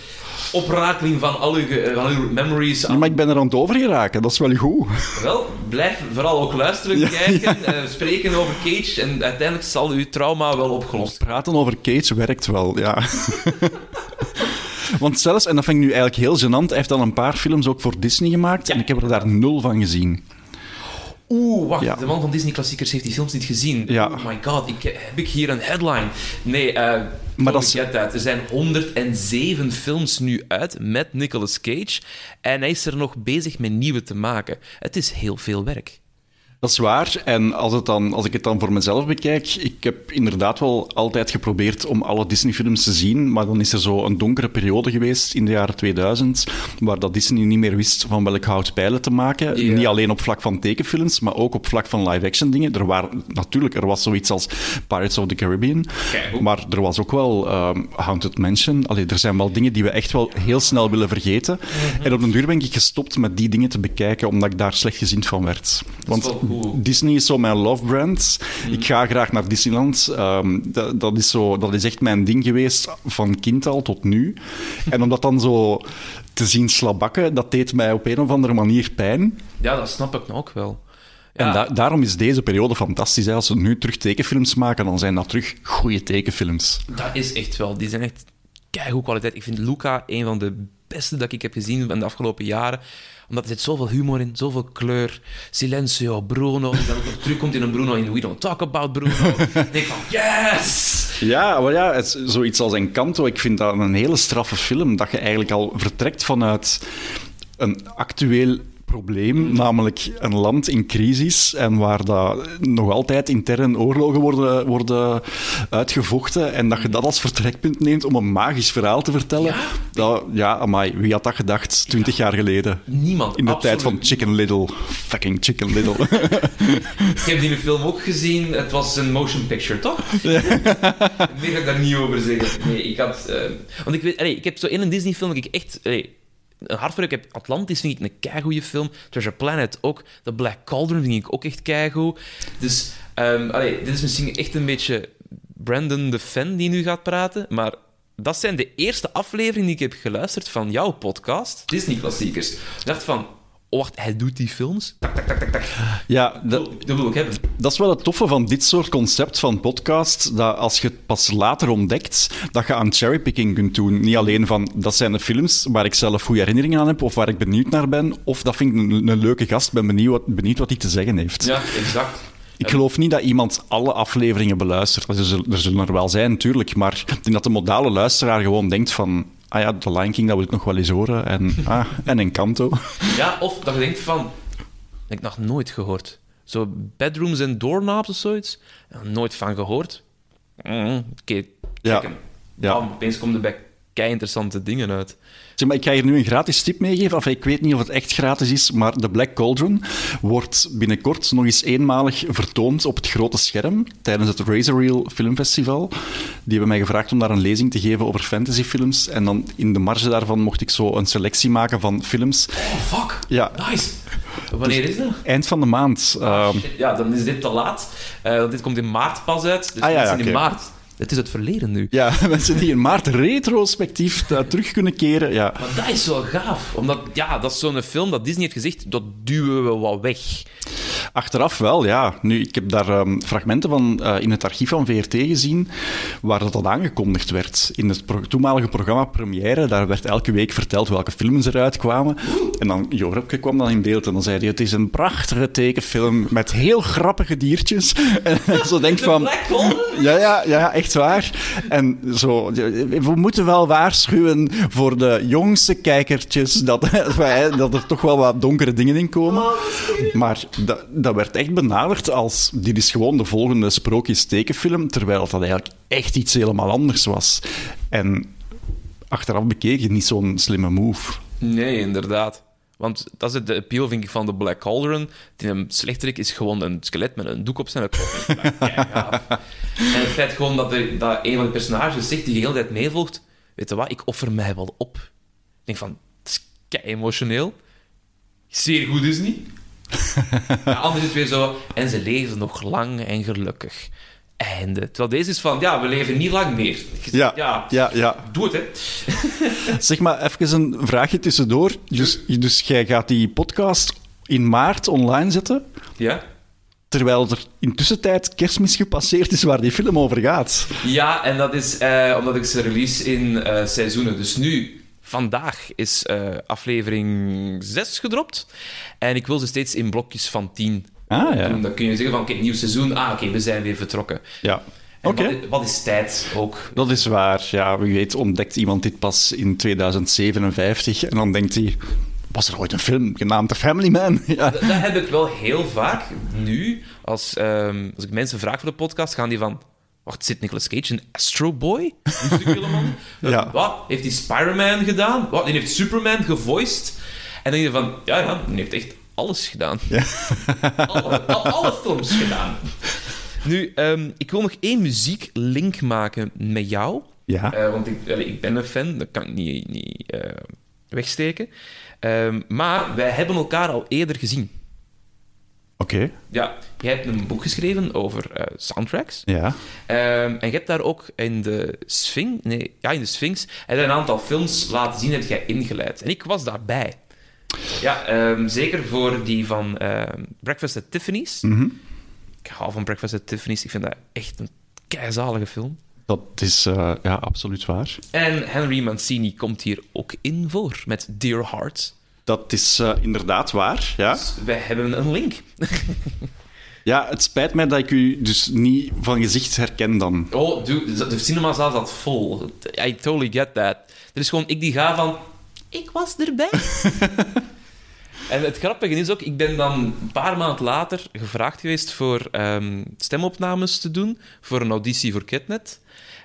oprakeling van al uw, eh, van uw memories. Ja, maar ik ben er aan het overgeraken, dat is wel goed. Wel, blijf vooral ook luisteren, Ja, kijken, eh, spreken over Cage en uiteindelijk zal uw trauma wel opgelost Praten over Cage werkt wel, ja. *laughs* Want zelfs, en dat vind ik nu eigenlijk heel gênant, hij heeft al een paar films ook voor Disney gemaakt en ik heb er daar nul van gezien. Oeh, wacht, Ja. de man van Disney-klassiekers heeft die films niet gezien. Ja. Oh my god, ik, heb ik hier een headline? Nee, eh Maar dat dat is- Er zijn 107 films nu uit met Nicolas Cage en hij is er nog bezig met nieuwe te maken. Het is heel veel werk. Dat is waar. En als, het dan, als ik het dan voor mezelf bekijk, ik heb inderdaad wel altijd geprobeerd om alle Disney-films te zien, maar dan is er zo een donkere periode geweest in de jaren 2000, waar dat Disney niet meer wist van welk hout pijlen te maken. Niet alleen op vlak van tekenfilms, maar ook op vlak van live-action dingen. Er waren, natuurlijk, er was zoiets als Pirates of the Caribbean, Kijk, maar er was ook wel ehm, Haunted Mansion. Allee, er zijn wel dingen die we echt wel heel snel willen vergeten. Mhm. En op den duur ben ik gestopt met die dingen te bekijken, omdat ik daar slechtgezind van werd. Want cool. Disney is zo mijn love brand. Ik ga graag naar Disneyland. Ehm, dat, dat, is zo, dat is echt mijn ding geweest van kind al tot nu. *laughs* En om dat dan zo te zien slabakken, dat deed mij op een of andere manier pijn. Ja, dat snap ik nou ook wel. Ja, En da- daarom is deze periode fantastisch. Hè. Als ze nu terug tekenfilms maken, dan zijn dat terug goede tekenfilms. dat is echt wel. Die zijn echt keigoed kwaliteit. Ik vind Luca een van de beste dat ik heb gezien in de afgelopen jaren. Omdat er zit zoveel humor in, zoveel kleur. Silencio, Bruno. Ook nog terugkomt in een Bruno in We Don't Talk About Bruno. *laughs* Ik denk van, yes! Ja, maar ja, het, zoiets als Encanto, ik vind dat een hele straffe film. Dat je eigenlijk al vertrekt vanuit een actueel probleem, namelijk een land in crisis en waar dat nog altijd intern oorlogen worden, worden uitgevochten en dat je dat als vertrekpunt neemt om een magisch verhaal te vertellen. Ja. Dat, ja, amai, wie had dat gedacht twintig jaar geleden? Niemand. In de absoluut tijd van Chicken Little. Fucking Chicken Little. *laughs* Ik heb die film ook gezien. Het was een motion picture, toch? Meer ga ik daar niet over zeggen. Nee, ik had... eh, want ik weet... allee, ik heb zo in een Disney-film dat ik echt... allee, een hart voor. Ik heb Atlantis vind ik een keigoede film. Treasure Planet ook. The Black Cauldron vind ik ook echt keigoed. Dus ehm, allee, dit is misschien echt een beetje Brandon de fan die nu gaat praten. Maar dat zijn de eerste afleveringen die ik heb geluisterd van jouw podcast. Disney-klassiekers. Ik dacht van... Oh, wacht, hij doet die films? Tak, tak, tak, tak, tak. ja, dat, Dat wil ik hebben. Dat is wel het toffe van dit soort concept van podcast, dat als je het pas later ontdekt, dat je aan cherrypicking kunt doen. Niet alleen van, dat zijn de films waar ik zelf goede herinneringen aan heb, of waar ik benieuwd naar ben, of dat vind ik een, een leuke gast, ben benieuwd wat, benieuwd wat hij te zeggen heeft. Ja, exact. Ik geloof niet dat iemand alle afleveringen beluistert. Er zullen er, zullen er wel zijn, natuurlijk, maar ik denk dat de modale luisteraar gewoon denkt van... Ah ja, The Lion King, dat wil ik nog wel eens horen. En, *laughs* ah, en Encanto. Ja, of dat je denkt van... Dat heb ik nog nooit gehoord. Zo bedrooms en doorknobs of zoiets. Nooit van gehoord. Mm, Oké, check Ja. hem. Ja. Bam, opeens komt de back kei interessante dingen uit. Zeg maar, ik ga hier nu een gratis tip meegeven. Enfin, ik weet niet of het echt gratis is, maar The Black Cauldron wordt binnenkort nog eens eenmalig vertoond op het grote scherm tijdens het Razor Reel Filmfestival. Die hebben mij gevraagd om daar een lezing te geven over fantasyfilms. En dan in de marge daarvan mocht ik zo een selectie maken van films. Oh, fuck. Ja. Nice. Wanneer is dat? Eind van de maand. ehm, Shit, ja, dan is dit te laat. Eh, want dit komt in maart pas uit. Dus Ah, ja, in maart. Het is het verleden nu. ja, *laughs* mensen die in maart retrospectief terug kunnen keren. Ja. Maar dat is wel gaaf. Omdat, ja, dat is zo'n film dat Disney heeft gezegd, dat duwen we wat weg. Achteraf wel, ja. Nu, ik heb daar ehm, fragmenten van eh, in het archief van VRT gezien, waar dat, dat aangekondigd werd. In het pro- toenmalige programma Première, daar werd elke week verteld welke films eruit kwamen. En dan, Joropke kwam dan in beeld en dan zei hij, het is een prachtige tekenfilm met heel grappige diertjes. *laughs* En zo denk van... Ja, ja, ja, echt waar. En zo, we moeten wel waarschuwen voor de jongste kijkertjes dat, *laughs* dat er toch wel wat donkere dingen in komen. Maar dat, dat werd echt benaderd als dit is gewoon de volgende sprookjes-tekenfilm, terwijl dat eigenlijk echt iets helemaal anders was. En achteraf bekeken, niet zo'n slimme move. Nee, inderdaad. Want dat is het de appeal, vind ik, van de Black Cauldron. Die een slechterik is gewoon een skelet met een doek op zijn kop. *laughs* En het feit gewoon dat, er, dat een van de personages zegt die de hele tijd meevolgt... Weet je wat, ik offer mij wel op. Ik denk van, het is kei emotioneel. Zeer goed is niet. *laughs* ja, anders is het weer zo... En ze leven nog lang en gelukkig. Einde. Terwijl deze is van, ja, we leven niet lang meer. Ja, ja ja, ja. doe het, hè. *laughs* Zeg maar even een vraagje tussendoor. Dus, dus jij gaat die podcast in maart online zetten, Ja? terwijl er intussen tijd kerstmis gepasseerd is waar die film over gaat. Ja, en dat is eh, omdat ik ze release in eh, seizoenen. Dus nu, vandaag, is eh, aflevering 6 gedropt. En ik wil ze steeds in blokjes van 10 Ah, ja. doen. Dan kun je zeggen van, oké, nieuw seizoen. Ah, oké, we zijn weer vertrokken. Ja. En Oké. wat, is, wat is tijd ook? Dat is waar. Ja, wie weet ontdekt iemand dit pas in 2057 en dan denkt hij... Was er ooit een film genaamd The Family Man? *laughs* Ja. Dat, dat heb ik wel heel vaak nu. Als, ehm, als ik mensen vraag voor de podcast, gaan die van... Wacht, zit Nicolas Cage in Astro Boy? Een *laughs* Ja. Wat? Heeft hij Spider-Man gedaan? Wat? Die heeft Superman gevoiced? En dan denk je van... Ja, ja, die heeft echt alles gedaan. *laughs* Alle, al- alle films gedaan. Nu, ehm, ik wil nog één muzieklink maken met jou. Ja. Eh, want ik, ik ben een fan, dat kan ik niet, niet eh, wegsteken. Ehm, maar wij hebben elkaar al eerder gezien. Oké. Ja, jij hebt een boek geschreven over eh, soundtracks. Ja. Ehm, en je hebt daar ook in de Sphinx... Nee, ja, in de Sphinx... je een aantal films laten zien, heb jij ingeleid. En ik was daarbij. Ja, ehm, zeker voor die van ehm, Breakfast at Tiffany's. Mhm. Ik hou van Breakfast at Tiffany's. Ik vind dat echt een keizalige film. Dat is eh, ja, absoluut waar. En Henry Mancini komt hier ook in voor, met Dear Heart. Dat is eh, inderdaad waar, ja. Dus wij hebben een link. *laughs* Ja, het spijt mij dat ik u dus niet van gezicht herken dan. Oh, dude, de cinemazaal zat vol. I totally get that. Er is gewoon ik die ga van... Ik was erbij. *laughs* en het grappige is ook, ik ben dan een paar maanden later gevraagd geweest voor ehm, stemopnames te doen voor een auditie voor Ketnet.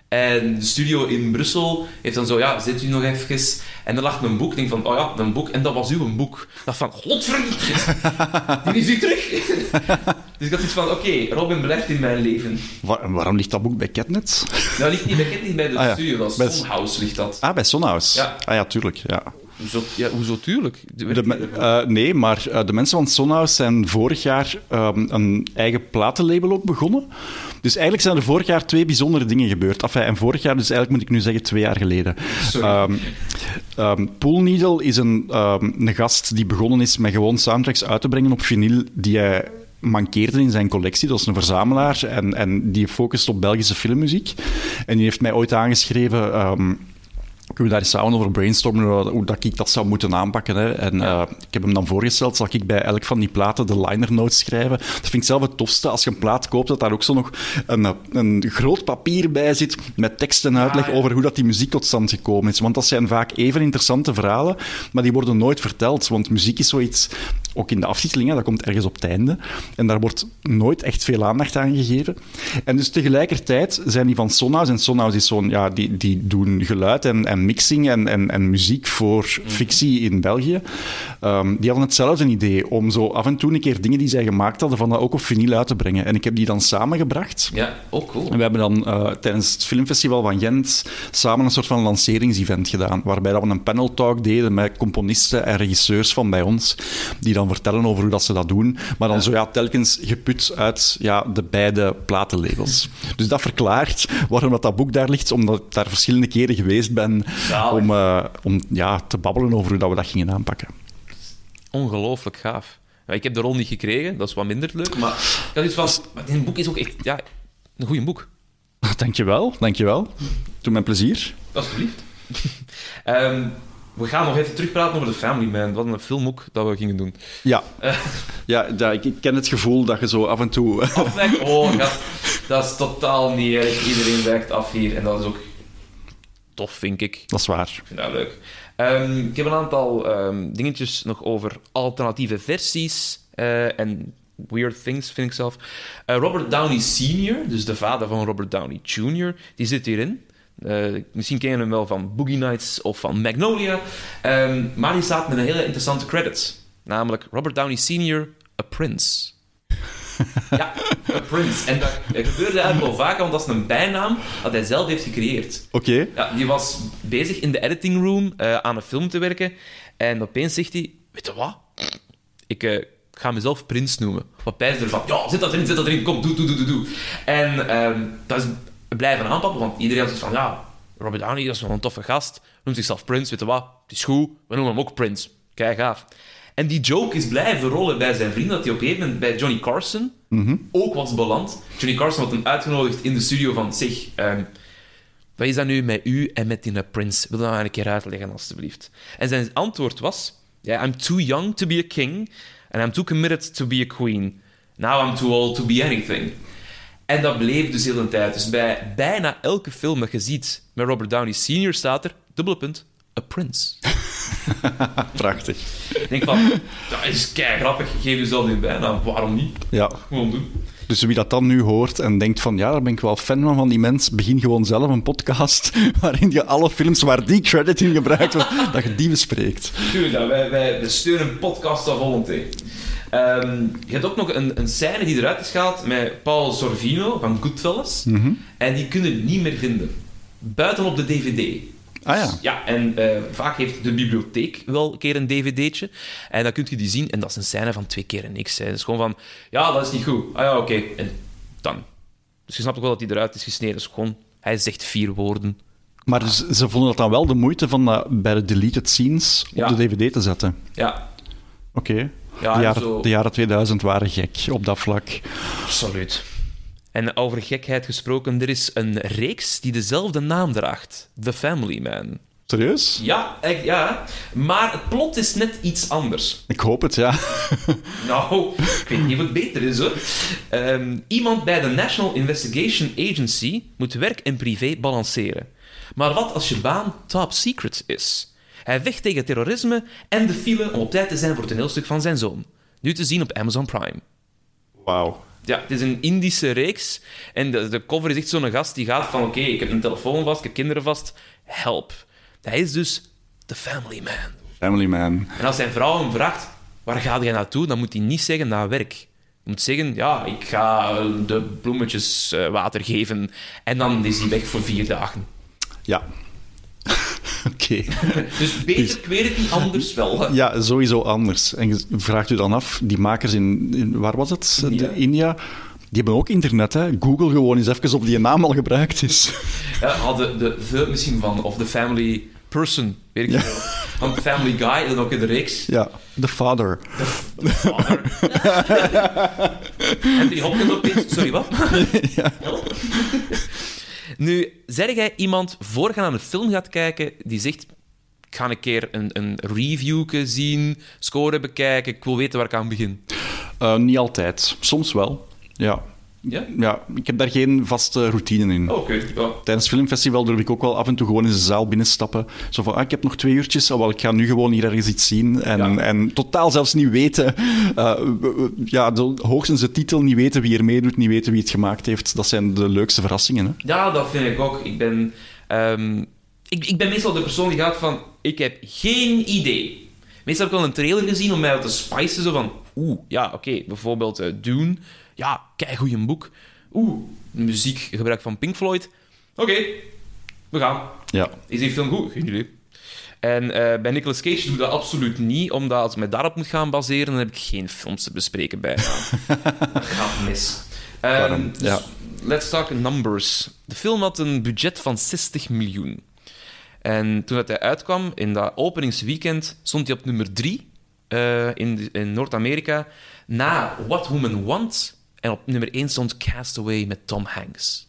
En de studio in Brussel heeft dan zo, ja, zit u nog even? En er lag een boek. Ik denk van, oh ja, een boek. En dat was uw boek. Ik dacht van, godverdomme, *laughs* die is u terug. dus ik had iets van, oké, Robin blijft in mijn leven. Wa- en waarom ligt dat boek bij Catnet? Nou, ligt niet bij Kent, niet bij de Ah, ja. studio. Dat Sonhouse, ligt dat. Ah, bij Sonhouse. Ja. Ah ja, tuurlijk. Ja. Hoezo, ja, hoezo tuurlijk? De- eh, nee, maar eh, de mensen van Sonhouse zijn vorig jaar ehm, een eigen platenlabel ook begonnen. Dus eigenlijk zijn er vorig jaar twee bijzondere dingen gebeurd. Enfin, en vorig jaar, dus eigenlijk moet ik nu zeggen twee jaar geleden. Sorry. Ehm ehm, Pool Needle is een, een gast die begonnen is met gewoon soundtracks uit te brengen op vinyl die hij mankeerde in zijn collectie. Dat is een verzamelaar en, en die focust op Belgische filmmuziek. En die heeft mij ooit aangeschreven... kunnen we daar samen over brainstormen hoe, dat ik dat zou moeten aanpakken. Hè. En eh, ik heb hem dan voorgesteld, zal ik bij elk van die platen de liner notes schrijven. Dat vind ik zelf het tofste, als je een plaat koopt, dat daar ook zo nog een, eh, een groot papier bij zit met tekst en uitleg Ah, ja. over hoe dat die muziek tot stand gekomen is. Want dat zijn vaak even interessante verhalen, maar die worden nooit verteld. Want muziek is zoiets ook in de aftiteling, hè, dat komt ergens op het einde. En daar wordt nooit echt veel aandacht aan gegeven. En dus tegelijkertijd zijn die van Sonhouse, en Sonhouse is zo'n, ja, die, die doen geluid en, en mixing en, en, en muziek voor fictie in België. Ehm, die hadden hetzelfde idee om zo af en toe een keer dingen die zij gemaakt hadden, van dat ook op vinyl uit te brengen. En ik heb die dan samengebracht. Ja, ook cool. En we hebben dan eh, tijdens het filmfestival van Gent samen een soort van lanceringsevent gedaan, waarbij dat we een panel talk deden met componisten en regisseurs van bij ons, die dan vertellen over hoe dat ze dat doen, maar dan zo ja, telkens geput uit ja, de beide platenlabels. Dus dat verklaart waarom dat, dat boek daar ligt, omdat ik daar verschillende keren geweest ben Zalig. om, eh, om ja, te babbelen over hoe dat we dat gingen aanpakken. Ongelooflijk gaaf. Ja, ik heb de rol niet gekregen, dat is wat minder leuk. Maar iets van... Maar dit boek is ook echt ja, een goed boek. Dankjewel, dankjewel. Doe mijn plezier. Alsjeblieft. *laughs* Ehm we gaan nog even terugpraten over The Family Man. Wat een film ook dat we gingen doen. Ja, Eh. ja, ja ik, ken het gevoel dat je zo af en toe... Oh, gast. Dat is totaal niet erg. Iedereen wijkt af hier. En dat is ook tof, vind ik. dat is waar. Ik vind dat leuk. Ehm, ik heb een aantal ehm, dingetjes nog over alternatieve versies eh, en weird things, vind ik zelf. Eh, Robert Downey Sr., dus de vader van Robert Downey Jr., die zit hierin. Eh, misschien ken je hem wel van Boogie Nights of van Magnolia. Ehm, maar die staat met een hele interessante credits. Namelijk Robert Downey Sr., A Prince. ja, A Prince. En dat, dat gebeurde eigenlijk wel vaker, want dat is een bijnaam dat hij zelf heeft gecreëerd. Oké. Ja, die was bezig in de editing room eh, aan een film te werken. En opeens zegt hij: Weet je wat? Ik eh, ga mezelf Prins noemen. Wat pijs ervan? Ja, zit dat erin, zit dat erin. Kom, doe, doe, doe, doe. doe. En ehm, dat is blijven aanpakken, want iedereen had van: Ja, Robert Downey dat is wel een toffe gast. Noemt zichzelf Prins. Weet je wat? Het is goed. We noemen hem ook Prins. Kijk, gaaf. En die joke is blijven rollen bij zijn vrienden, dat hij op een gegeven moment bij Johnny Carson ook was beland. Johnny Carson had hem uitgenodigd in de studio van zich. ehm, wat is dat nu met u en met die Prince? Wil dat maar een keer uitleggen, alstublieft? En zijn antwoord was... Yeah, I'm too young to be a king, and I'm too committed to be a queen. Now I'm too old to be anything. En dat bleef dus heel de tijd. Dus bij bijna elke film dat je ziet met Robert Downey Sr. staat er, dubbele punt, a prince. *laughs* Prachtig. Ik denk van, dat is kei grappig, geef jezelf die bijnaam, waarom niet? Ja. Gewoon doen. Dus wie dat dan nu hoort en denkt van ja, daar ben ik wel fan van, van die mens, begin gewoon zelf een podcast *laughs* waarin je alle films waar die credit in gebruikt wordt, dat je die bespreekt. Tuurlijk, dat. Wij, wij, wij steunen podcast of volonté. Ehm je hebt ook nog een, een scène die eruit is gehaald met Paul Sorvino van Goodfellas. En die kunnen we niet meer vinden. Buiten op de DVD. Ah ja. Ja, en eh, vaak heeft de bibliotheek wel een keer een dvd'tje. En dan kun je die zien. En dat is een scène van twee keer niks. Hè. Het is gewoon van, ja, dat is niet goed. Ah ja, oké. En dan. Dus je snapt ook wel dat hij eruit is gesneden. Dus gewoon, hij zegt vier woorden. Maar dus, ze vonden het dan wel de moeite van dat bij de deleted scenes op Ja. de dvd te zetten. Ja, Oké. Ja, de, jaren, zo- de jaren 2000 waren gek op dat vlak. Absoluut. En over gekheid gesproken, er is een reeks die dezelfde naam draagt: The Family Man. Serieus? Ja, echt, ja. Maar het plot is net iets anders. Ik hoop het, ja. Nou, ik weet niet of het beter is hoor. Ehm, iemand bij de National Investigation Agency moet werk en privé balanceren. Maar wat als je baan top secret is? Hij vecht tegen terrorisme en de file om op tijd te zijn voor het toneelstuk van zijn zoon. Nu te zien op Amazon Prime. Wauw. Ja, het is een Indische reeks. En de, de cover is echt zo'n gast die gaat van... Oké, ik heb een telefoon vast, ik heb kinderen vast. Help. Hij is dus de family man. Family Man. En als zijn vrouw hem vraagt... Waar ga jij naartoe? Dan moet hij niet zeggen naar werk. Je moet zeggen... Ja, ik ga eh, de bloemetjes eh, water geven. En dan is hij weg voor vier dagen. Ja. Oké. *laughs* Dus beter, ik weet het niet anders wel. hè. Ja, sowieso anders. En je vraagt u dan af, die makers in, in waar was het? India. De, India. Die hebben ook internet, hè. Google gewoon eens even of die naam al gebruikt is. *laughs* Ja, hadden de, de misschien van... Of the family person, weet ik niet wel. Van Family Guy, dan ook in de reeks. Ja, The Father. Vader. Anthony Hopkins opeens. Sorry, wat? *laughs* Nu, zeg jij iemand voor je aan een film gaat kijken die zegt: Ik ga een keer een, een review zien, score bekijken, ik wil weten waar ik aan begin. Eh, niet altijd. Soms wel. Ja. Ja? Ja, ik heb daar geen vaste routine in. Oh. Ja. Tijdens het filmfestival durf ik ook wel af en toe gewoon in de zaal binnenstappen. Zo van, ah, ik heb nog twee uurtjes, oh, wel, ik ga nu gewoon hier ergens iets zien. En, Ja. en totaal zelfs niet weten, eh, ja, de, hoogstens de titel, niet weten wie er meedoet, niet weten wie het gemaakt heeft. Dat zijn de leukste verrassingen. Hè? Ja, dat vind ik ook. Ik ben, ehm, ik, ik ben meestal de persoon die gaat van... Ik heb geen idee. Meestal heb ik wel een trailer gezien om mij te spicen. Zo van... Oeh, ja, oké. bijvoorbeeld Dune. Ja, kijk, goeie boek. Oeh, muziekgebruik van Pink Floyd. Oké, we gaan. Ja. Is die film goed? Geen idee. En eh, bij Nicolas Cage doe ik dat absoluut niet, omdat als ik mij daarop moet gaan baseren, dan heb ik geen films te bespreken bijna. *laughs* dat gaat mis. Ehm, dus Ja. Let's talk numbers. De film had een budget van 60 miljoen. En toen dat hij uitkwam, in dat openingsweekend, stond hij op nummer 3 in, in Noord-Amerika, na What Women Want. En op nummer 1 stond Castaway met Tom Hanks.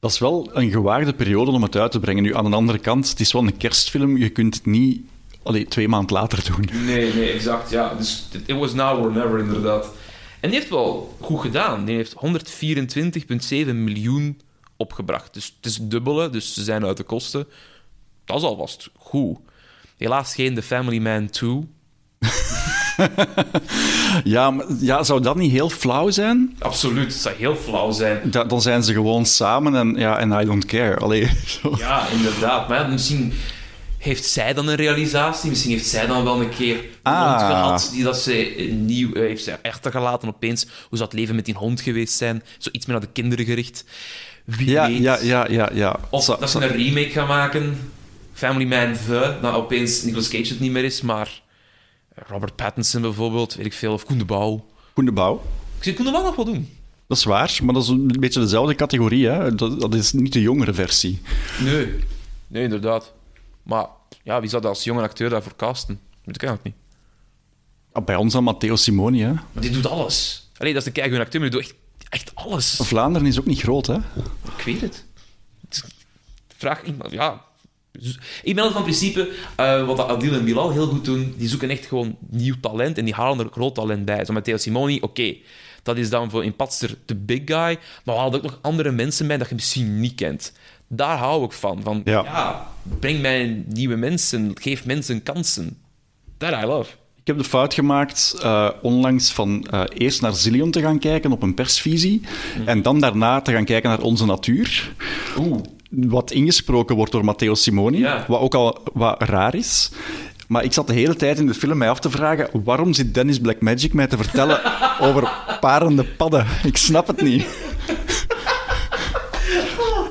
Dat is wel een gewaagde periode om het uit te brengen. Nu, aan de andere kant, het is wel een kerstfilm. Je kunt het niet allee, twee maanden later doen. Nee, nee, exact. Ja. Dus it was now or never, inderdaad. En die heeft wel goed gedaan. Die heeft 124,7 miljoen opgebracht. Dus het is het dubbele, dus ze zijn uit de kosten. Dat is alvast goed. Helaas geen The Family Man 2. *laughs* *laughs* Ja, maar, ja, zou dat niet heel flauw zijn? Absoluut, het zou heel flauw zijn. Da- dan zijn ze gewoon samen en, ja, en I don't care. Allee, *laughs* zo. Ja, inderdaad. Maar ja, misschien heeft zij dan een realisatie. Misschien heeft zij dan wel een keer een Ah. hond gehad die dat ze nieuw eh, heeft zij achtergelaten opeens. Hoe zou het leven met die hond geweest zijn? Zoiets meer naar de kinderen gericht. Wie Ja, weet. ja, ja, ja. ja. Of dat ze een remake gaan maken. Family Man The. Nou, opeens Nicolas Cage het niet meer is, maar Robert Pattinson bijvoorbeeld, weet ik veel. Of Koen de Bouw. Koen de Bouw. Ik zie Koen de Bouw nog wel doen. Dat is waar, maar dat is een beetje dezelfde categorie. Hè? Dat, dat is niet de jongere versie. Nee. Nee, inderdaad. Maar ja, wie zou dat als jonge acteur daarvoor casten? Weet ik eigenlijk niet. Ah, Bij ons dan Matteo Simoni. Hè? Maar die doet alles. Allee, dat is de keigoede acteur, maar die doet echt, echt alles. Vlaanderen is ook niet groot, hè? Ik weet het. Het- Vraag iemand, ja. Dus Ik ben van principe, eh, wat Adil en Bilal heel goed doen, die zoeken echt gewoon nieuw talent en die halen er groot talent bij. Zo met Theo Simoni, oké, dat is dan voor in Patster de big guy, maar we halen ook nog andere mensen bij dat je misschien niet kent. Daar hou ik van. van Ja. ja. breng mij nieuwe mensen, geef mensen kansen. That I love. Ik heb de fout gemaakt eh, onlangs van eh, eerst naar Zillion te gaan kijken op een persvisie en dan daarna te gaan kijken naar Onze Natuur. Oeh. Wat ingesproken wordt door Matteo Simoni, Ja. wat ook al wat raar is. Maar ik zat de hele tijd in de film mij af te vragen waarom zit Dennis Blackmagic mij te vertellen *laughs* over parende padden? Ik snap het niet.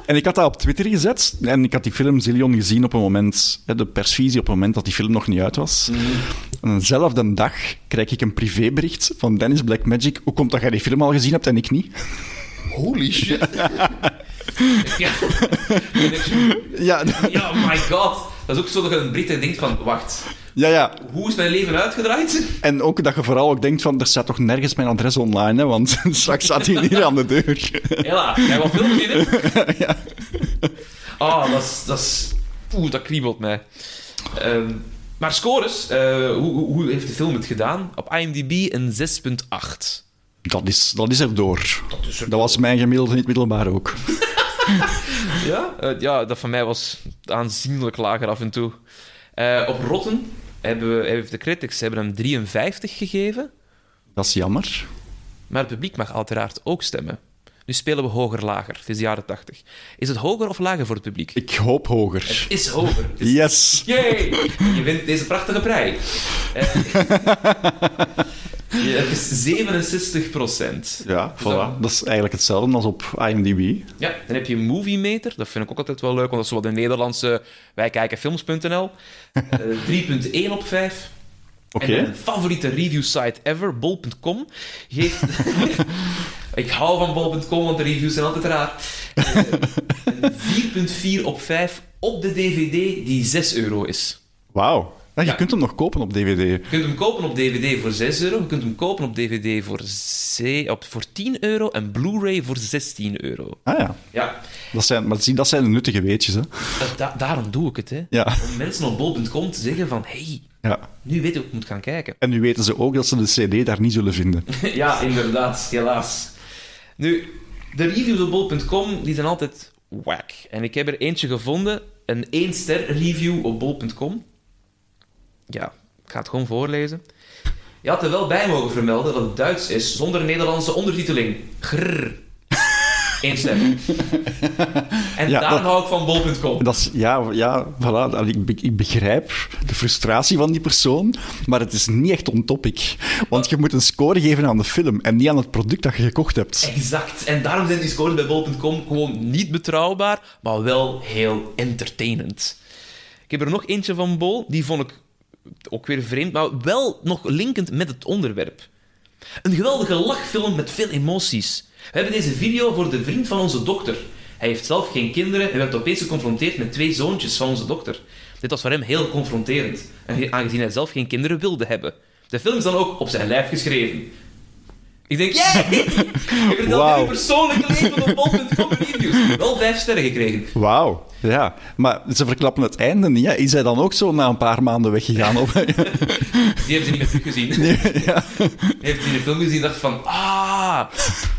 En ik had dat op Twitter gezet en ik had die film Zillion gezien op een moment, de persvisie op een moment dat die film nog niet uit was. En dezelfde dag krijg ik een privébericht van Dennis Blackmagic. Hoe komt dat jij die film al gezien hebt en ik niet? Holy shit. *laughs* ja. Ja, ja, my god. Dat is ook zo dat je een Brit en denkt van, wacht, ja, ja. hoe is mijn leven uitgedraaid? En ook dat je vooral ook denkt van, er staat toch nergens mijn adres online, hè, want *laughs* straks staat hij hier aan de deur. Hela, jij wat film gezien hebt? *laughs* ja. Ah, dat is... Dat is oeh, dat kriebelt mij. Ehm, maar scores, eh, hoe, hoe heeft de film het gedaan? Op IMDb een 6.8. Dat is, dat is erdoor. Dat, was mijn gemiddelde in het middelbaar ook. *laughs* Ja? Eh, ja, dat van mij was aanzienlijk lager af en toe. Eh, op Rotten hebben we, heeft de critics hebben hem 53 gegeven, Dat is jammer. maar het publiek mag uiteraard ook stemmen. Nu spelen we hoger-lager. Het is de jaren 80. Is het hoger of lager voor het publiek? Ik hoop hoger. Het is hoger. Yes. Yay! Je wint deze prachtige prijs. Eh, ja, het is 67 procent. Ja, Dus dan- voilà. Dat is eigenlijk hetzelfde als op IMDb. Ja, dan heb je Movie Meter. Dat vind ik ook altijd wel leuk, want dat is zo wat de Nederlandse wijkijkenfilms.nl. Eh 3.1 op 5. Oké. Mijn favoriete review site ever, bol.com, geeft... *laughs* *laughs* ik hou van bol.com, want de reviews zijn altijd raar. Eh, een 4.4 op 5 op de DVD, die 6 euro is. Wauw. Ja, je Ja. kunt hem nog kopen op DVD. Je kunt hem kopen op DVD voor 6 euro. Je kunt hem kopen op DVD voor, op, voor 10 euro en Blu-ray voor 16 euro. Ah ja. Ja, Dat zijn, maar dat zijn de nuttige weetjes, hè. da- daarom doe ik het. Hè. Ja. Om mensen op bol.com te zeggen van... hey, ja. nu weet ik hoe ik moet gaan kijken. En nu weten ze ook dat ze de CD daar niet zullen vinden. *laughs* ja, inderdaad. Helaas. Nu, de reviews op bol.com die zijn altijd whack. En ik heb er eentje gevonden, een 1 ster review op bol.com. Ja, ik ga het gewoon voorlezen. Je had er wel bij mogen vermelden dat het Duits is zonder Nederlandse ondertiteling. Grrr. Eén ster. *laughs* En Ja, daarom dat- hou ik van bol.com. Dat is, ja, ja voilà. Ik, be- ik begrijp de frustratie van die persoon, maar het is niet echt on topic. Want je moet een score geven aan de film en niet aan het product dat je gekocht hebt. Exact. En daarom zijn die scores bij bol.com gewoon niet betrouwbaar, maar wel heel entertainend. Ik heb er nog eentje van Bol, die vond ik ook weer vreemd, maar wel nog linkend met het onderwerp. Een geweldige lachfilm met veel emoties. We hebben deze video voor de vriend van onze dokter. Hij heeft zelf geen kinderen en werd opeens geconfronteerd met twee zoontjes van onze dokter. Dit was voor hem heel confronterend, aangezien hij zelf geen kinderen wilde hebben. De film is dan ook op zijn lijf geschreven. Ik denk, jij! *laughs* Ik heb Wauw. dat persoonlijke leven op bol.com reviews. Wel vijf sterren gekregen. Wauw, ja. Maar ze verklappen het einde niet. Hè. Is hij dan ook zo na een paar maanden weggegaan? *laughs* Of... Die hebben ze niet meer teruggezien. *laughs* ja. Hij heeft in de film gezien en dacht van... Ah,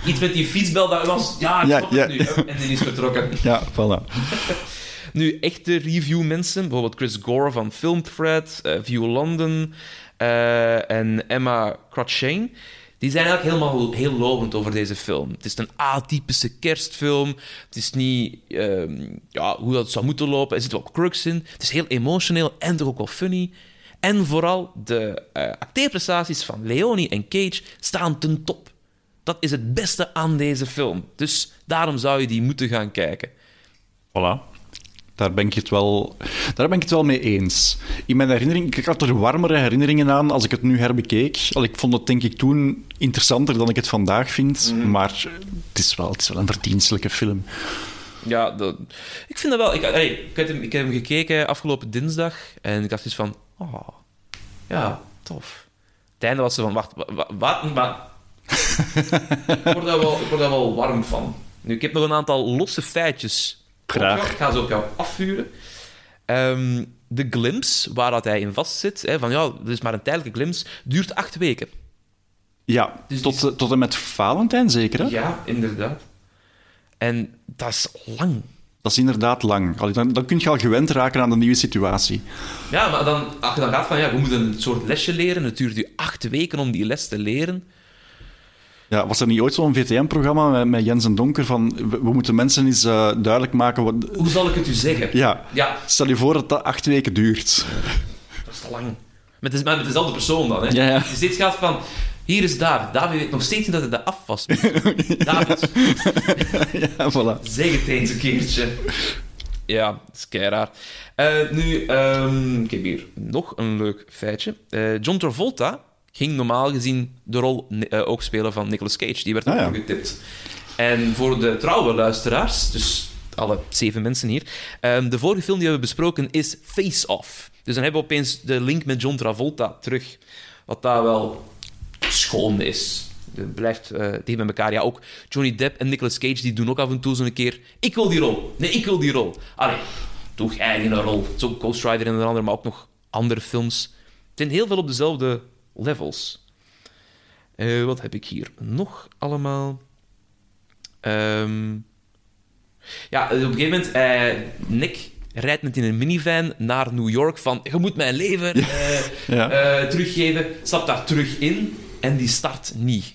iets met die fietsbel, dat was... Ja, ik Ja, ja. nu. En die is vertrokken. ja, voilà. Nu, echte review-mensen, bijvoorbeeld Chris Gore van Filmthread, eh View London eh, en Emma Crotchane, die zijn eigenlijk helemaal heel lovend over deze film. Het is een atypische kerstfilm. Het is niet ehm, ja, hoe dat zou moeten lopen. Er zitten wel crux in. Het is heel emotioneel en toch ook wel funny. En vooral de eh acteerprestaties van Leonie en Cage staan ten top. Dat is het beste aan deze film. Dus daarom zou je die moeten gaan kijken. Voilà. Daar ben, ik het wel, daar ben ik het wel mee eens. In mijn herinnering, ik had er warmere herinneringen aan als ik het nu herbekeek. Al, ik vond het denk ik toen interessanter dan ik het vandaag vind. Maar het is, wel, het is wel een verdienstelijke film. Ja, dat, ik vind dat wel. Ik, ik, heb hem, ik heb hem gekeken afgelopen dinsdag en ik dacht dus van, oh, ja, tof. Het einde was ze van, wacht, wa- wa- wat? wat? *laughs* ik, word daar wel, ik word daar wel warm van. Nu, ik heb nog een aantal losse feitjes. Graag. Ik ga ze op jou afvuren. Ehm, de glimpse, waar dat hij in vastzit, hè, van ja, dit is maar een tijdelijke glimpse, duurt acht weken. Ja, Dus tot, tot en met Valentijn zeker, hè? Ja, inderdaad. En dat is lang. Dat is inderdaad lang. Dan, dan kun je al gewend raken aan de nieuwe situatie. Ja, maar dan, als je dan gaat van, ja, we moeten een soort lesje leren. Het duurt u acht weken om die les te leren. Ja, was er niet ooit zo'n VTM-programma met, met Jens en Donker van we, we moeten mensen eens eh, duidelijk maken wat... Hoe zal ik het u zeggen? Ja, Ja, stel je voor dat dat acht weken duurt. dat is te lang. Met, de- met dezelfde persoon dan, hè. Ja, ja. Je steeds gaat van, hier is David. David weet nog steeds niet dat hij de afwas moet. *laughs* David, ja, voilà. zeg het eens een keertje. Ja, dat is keiraar. Eh nu, ehm, ik heb hier nog een leuk feitje. Eh, John Travolta ging normaal gezien de rol eh, ook spelen van Nicolas Cage. Die werd Ah, ook getipt. En voor de trouwe luisteraars, dus alle zeven mensen hier, ehm, de vorige film die we hebben besproken is Face Off. Dus dan hebben we opeens de link met John Travolta terug. Wat daar wel schoon is. Het blijft eh tegen met elkaar. Ja, ook Johnny Depp en Nicolas Cage die doen ook af en toe zo'n keer... Ik wil die rol. Nee, ik wil die rol. Allee, jij een rol. Zo Ghost Rider en een ander, maar ook nog andere films. Het zijn heel veel op dezelfde levels. Eh, wat heb ik hier nog allemaal? Ehm, ja, op een gegeven moment... eh, Nick rijdt met in een minivan naar New York van... Je moet mijn leven eh, Ja. teruggeven. Stapt daar terug in en die start niet.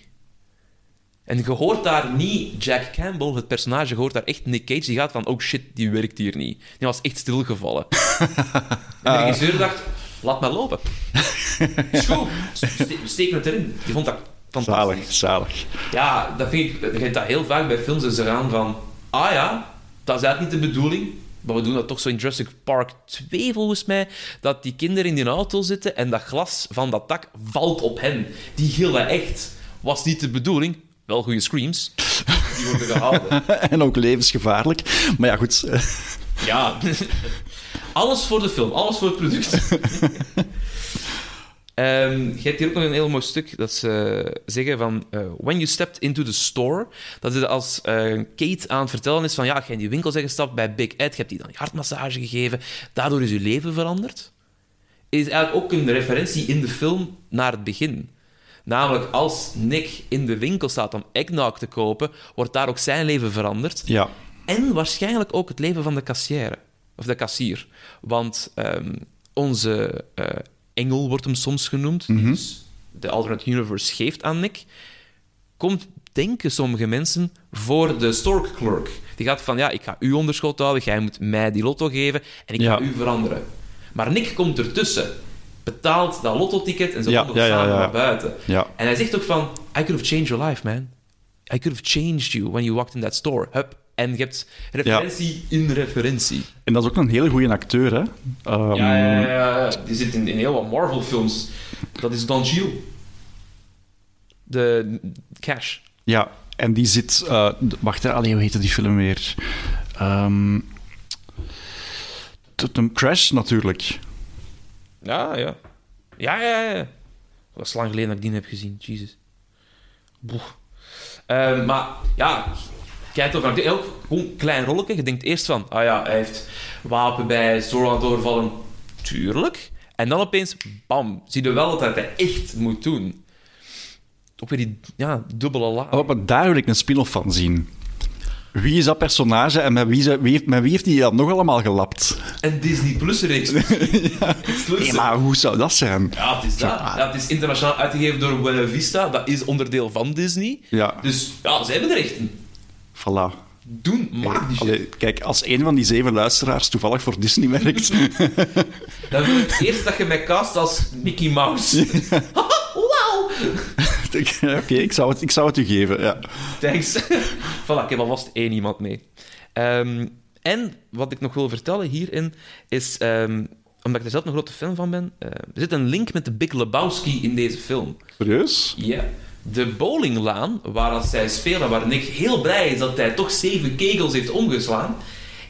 En je hoort daar niet Jack Campbell, het personage, je hoort daar echt Nick Cage. Die gaat van, oh shit, die werkt hier niet. Die was echt stilgevallen. *laughs* en de regisseur dacht, laat maar lopen. *laughs* Is Ste- we steken het erin. Die vond dat fantastisch. Zalig, zalig. Ja, dat vind ik, je hebt dat heel vaak bij films en ze gaan van, ah ja, dat is eigenlijk niet de bedoeling. Maar we doen dat toch zo in Jurassic Park 2, volgens mij, dat die kinderen in die auto zitten en dat glas van dat dak valt op hen. Die gillen echt. Was niet de bedoeling. Wel goede screams. Die worden gehouden. *laughs* en ook levensgevaarlijk. Maar ja, goed. Ja. *laughs* alles voor de film, alles voor het product. *laughs* Ehm, je hebt hier ook nog een heel mooi stuk dat ze zeggen van eh, when you stepped into the store, dat is als eh, Kate aan het vertellen is van ja, je in die winkel bent gestapt bij Big Ed, je hebt die dan hartmassage gegeven, daardoor is je leven veranderd. Is eigenlijk ook een referentie in de film naar het begin. Namelijk, als Nick in de winkel staat om eggnog te kopen, wordt daar ook zijn leven veranderd. Ja. En waarschijnlijk ook het leven van de kassière. Of de kassier. Want ehm, onze eh, engel wordt hem soms genoemd. Die dus de alternate universe geeft aan Nick. Komt, denken sommige mensen, voor de store clerk. Die gaat van, ja, ik ga u onderschot houden, jij moet mij die lotto geven en ik Ja. ga u veranderen. Maar Nick komt ertussen. Betaalt dat lottoticket en ze Ja, ja, samen naar buiten. En hij zegt ook van, I could have changed your life, man. I could have changed you when you walked in that store. Hup. En je hebt referentie in referentie. En dat is ook een hele goede acteur, hè? Ehm, Ja, ja, ja. Die zit in, in heel wat Marvel-films. Dat is Don Cheadle. De Cash. Ja, en die zit... eh, wacht, hè, allee, hoe heette die film weer? Ehm t- Crash, natuurlijk. Ja, ja. Ja, ja, ja. Dat is lang geleden dat ik die heb gezien. Jesus. Boeh. Eh, maar ja, kijk toch van. Ook gewoon een klein rolletje. Je denkt eerst van, ah ja, hij heeft wapen bij het overvallen. Tuurlijk. En dan opeens, bam, zie je wel dat hij echt moet doen. Ook weer die ja, dubbele la. Oh, maar daar wil ik een spin-off van zien. Wie is dat personage en met wie, ze- wie, heeft, met wie heeft hij dat nog allemaal gelapt? En Disney Plus reeks. *laughs* Exclusive. Nee, maar hoe zou dat zijn? Ja, het is dat. Ja, het is internationaal uitgegeven door Buena Vista. Dat is onderdeel van Disney. Ja, Dus ja, ze hebben de rechten. Voilà. Doen, maak die. Allee, kijk, als een van die zeven luisteraars toevallig voor Disney werkt... *laughs* Dan wil ik eerst dat je mij cast als Mickey Mouse. *laughs* Wauw! *laughs* Oké, ik, zou het- ik zou het u geven, ja. Thanks. voilà, ik heb alvast één iemand mee. Ehm, en wat ik nog wil vertellen hierin is, ehm, omdat ik er zelf een grote fan van ben, eh, er zit een link met de Big Lebowski in deze film. Serieus? Ja. De bowlinglaan, waar zij spelen, waar Nick heel blij is dat hij toch zeven kegels heeft omgeslaan,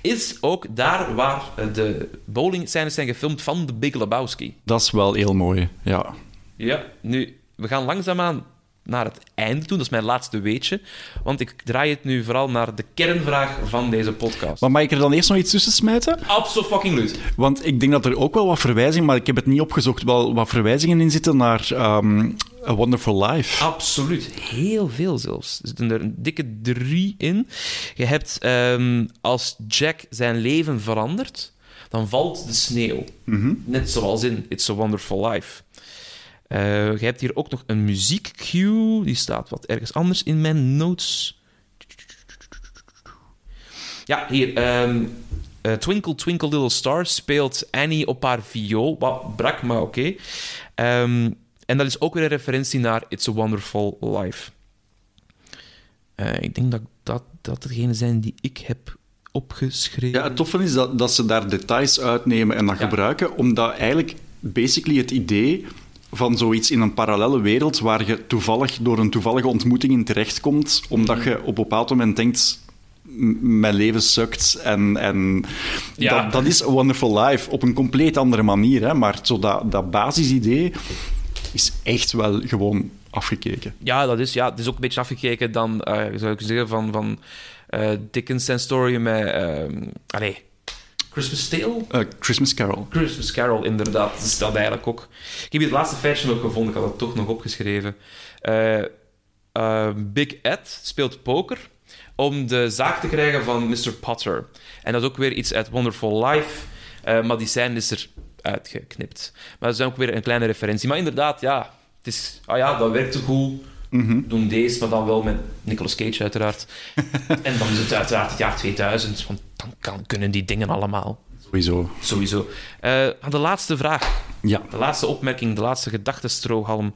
is ook daar waar eh, de bowlingscènes zijn gefilmd van de Big Lebowski. Dat is wel heel mooi, ja. Ja, nu, we gaan langzaamaan naar het einde toe. Dat is mijn laatste weetje. Want ik draai het nu vooral naar de kernvraag van deze podcast. Maar mag ik er dan eerst nog iets tussen smijten? Absoluut. Want ik denk dat er ook wel wat verwijzingen, maar ik heb het niet opgezocht, wel wat verwijzingen in zitten naar ehm, A Wonderful Life. Absoluut. Heel veel zelfs. Er zitten er een dikke drie in. Je hebt, ehm, als Jack zijn leven verandert, dan valt de sneeuw. Net zoals in It's a Wonderful Life. Eh, je hebt hier ook nog een muziekcue. Die staat wat ergens anders in mijn notes. Ja, hier. ehm, eh, Twinkle Twinkle Little Star speelt Annie op haar viool. Wat brak, maar oké. Ehm, en dat is ook weer een referentie naar It's a Wonderful Life. Eh, ik denk dat dat, dat degene zijn die ik heb opgeschreven. Ja, het toffe is dat, dat ze daar details uitnemen en dat Ja. gebruiken, omdat eigenlijk basically het idee van zoiets in een parallele wereld waar je toevallig door een toevallige ontmoeting in terechtkomt, omdat je op een bepaald moment denkt "M- mijn leven sukt en, en Ja. dat, dat is A Wonderful Life op een compleet andere manier, hè? maar zo dat, dat basisidee is echt wel gewoon afgekeken. Ja, dat is, ja, het is ook een beetje afgekeken dan, eh, zou ik zeggen, van, van eh, Dickens zijn story met... ehm allee, Christmas Tale? Eh, Christmas Carol. Christmas Carol, inderdaad. Dat is dat eigenlijk ook. Ik heb hier het laatste feitje nog gevonden, ik had het toch nog opgeschreven. Eh, eh, Big Ed speelt poker om de zaak te krijgen van Mr. Potter. En dat is ook weer iets uit Wonderful Life, maar die scène is er uitgeknipt. Maar dat is ook weer een kleine referentie. Maar inderdaad, ja, het is... Ah ja, dat werkte goed. Doen deze, maar dan wel met Nicolas Cage, uiteraard. *laughs* en dan is het uiteraard het jaar 2000, want dan kan, kunnen die dingen allemaal. Sowieso. Sowieso. Aan de laatste vraag. Ja. De laatste opmerking, de laatste gedachtenstrohalm.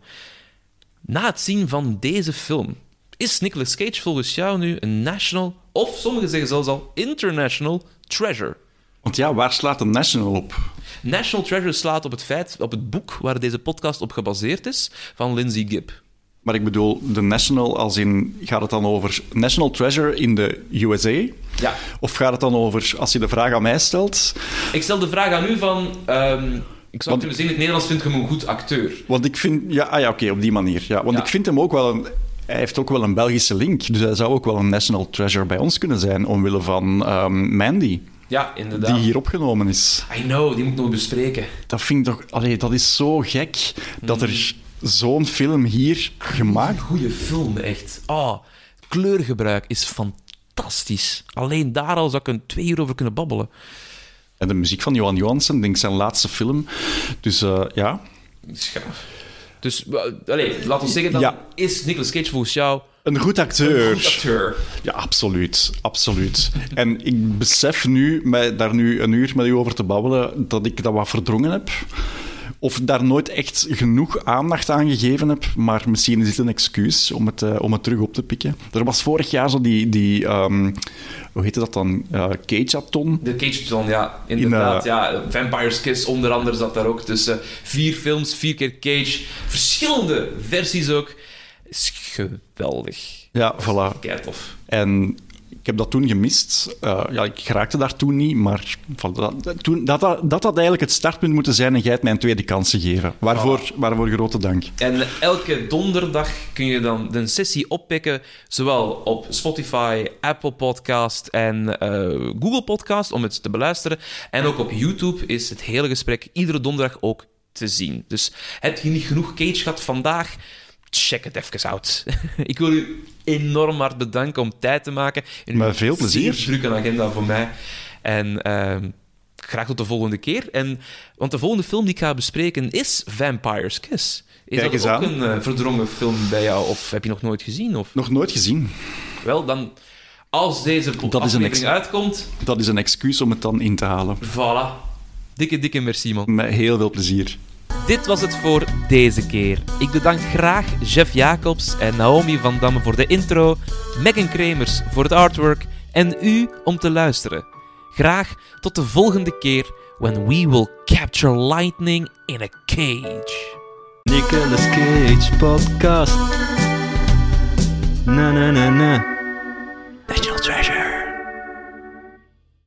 Na het zien van deze film, is Nicolas Cage volgens jou nu een national, of sommigen zeggen zelfs al international treasure? Want ja, waar slaat de National op? National Treasure slaat op het feit, op het boek waar deze podcast op gebaseerd is, van Lindsay Gibb. Maar ik bedoel, de National als in... Gaat het dan over National Treasure in de USA? Ja. Of gaat het dan over, als je de vraag aan mij stelt... Ik stel de vraag aan u van... ehm, ik zou Want- kunnen zeggen, in het Nederlands vind je hem een goed acteur. Want ik vind... Ja, ah ja oké, op die manier. Ja, want Ja. ik vind hem ook wel een... Hij heeft ook wel een Belgische link. Dus hij zou ook wel een National Treasure bij ons kunnen zijn, omwille van ehm, Mandy, Ja, inderdaad. die hier opgenomen is. I know, die moet ik nog bespreken. Dat vind ik toch... Allee, dat is zo gek dat Mm. er zo'n film hier gemaakt. Goeie film, echt. Oh, kleurgebruik is fantastisch. Alleen daar al zou ik een twee uur over kunnen babbelen. En de muziek van Johan Johansen, denk ik zijn laatste film. Dus eh, ja, Schaaf. Dus, uh, allez, laten we zeggen, dan Ja. is Nicolas Cage volgens jou een goed acteur. een goed acteur. Ja, absoluut. Absoluut. En ik besef nu, met daar nu een uur met u over te babbelen, dat ik dat wat verdrongen heb. Of daar nooit echt genoeg aandacht aan gegeven heb. Maar misschien is het een excuus om het, eh, om het terug op te pikken. Er was vorig jaar zo die... die ehm, hoe heette dat dan? Uh, Cage-athon. De Cage dan, ja, inderdaad. In, eh, ja, Vampire's Kiss onder andere zat daar ook tussen. Vier films, vier keer Cage. Verschillende versies ook. Is geweldig. Ja, voilà. Kei tof. En ik heb dat toen gemist. Uh, ja, ik raakte daar toen niet, maar van dat, toen, dat, dat, dat had eigenlijk het startpunt moeten zijn en jij het mij een tweede kans gegeven. Waarvoor, Ah. waarvoor grote dank. En elke donderdag kun je dan de sessie oppikken, zowel op Spotify, Apple Podcast en eh, Google Podcast om het te beluisteren. En ook op YouTube is het hele gesprek iedere donderdag ook te zien. Dus heb je niet genoeg Cage gehad vandaag? Check het even uit. *laughs* Ik wil u enorm hard bedanken om tijd te maken. Met uw veel plezier. zeer drukke agenda voor mij. En ehm, graag tot de volgende keer. En, want de volgende film die ik ga bespreken is Vampire's Kiss. Is Kijk dat ook aan. een eh, verdrongen film bij jou? Of heb je nog nooit gezien? Of? Nog nooit gezien. Wel, dan... Als deze is een aflevering ex- uitkomt, Dat is een excuus om het dan in te halen. voilà. Dikke, dikke merci, man. Met heel veel plezier. Dit was het voor deze keer. Ik bedank graag Jeff Jacobs en Naomi van Damme voor de intro, Megan Kremers voor het artwork en u om te luisteren. Graag tot de volgende keer when we will capture lightning in a cage. Nicolas Cage podcast. Na na na na.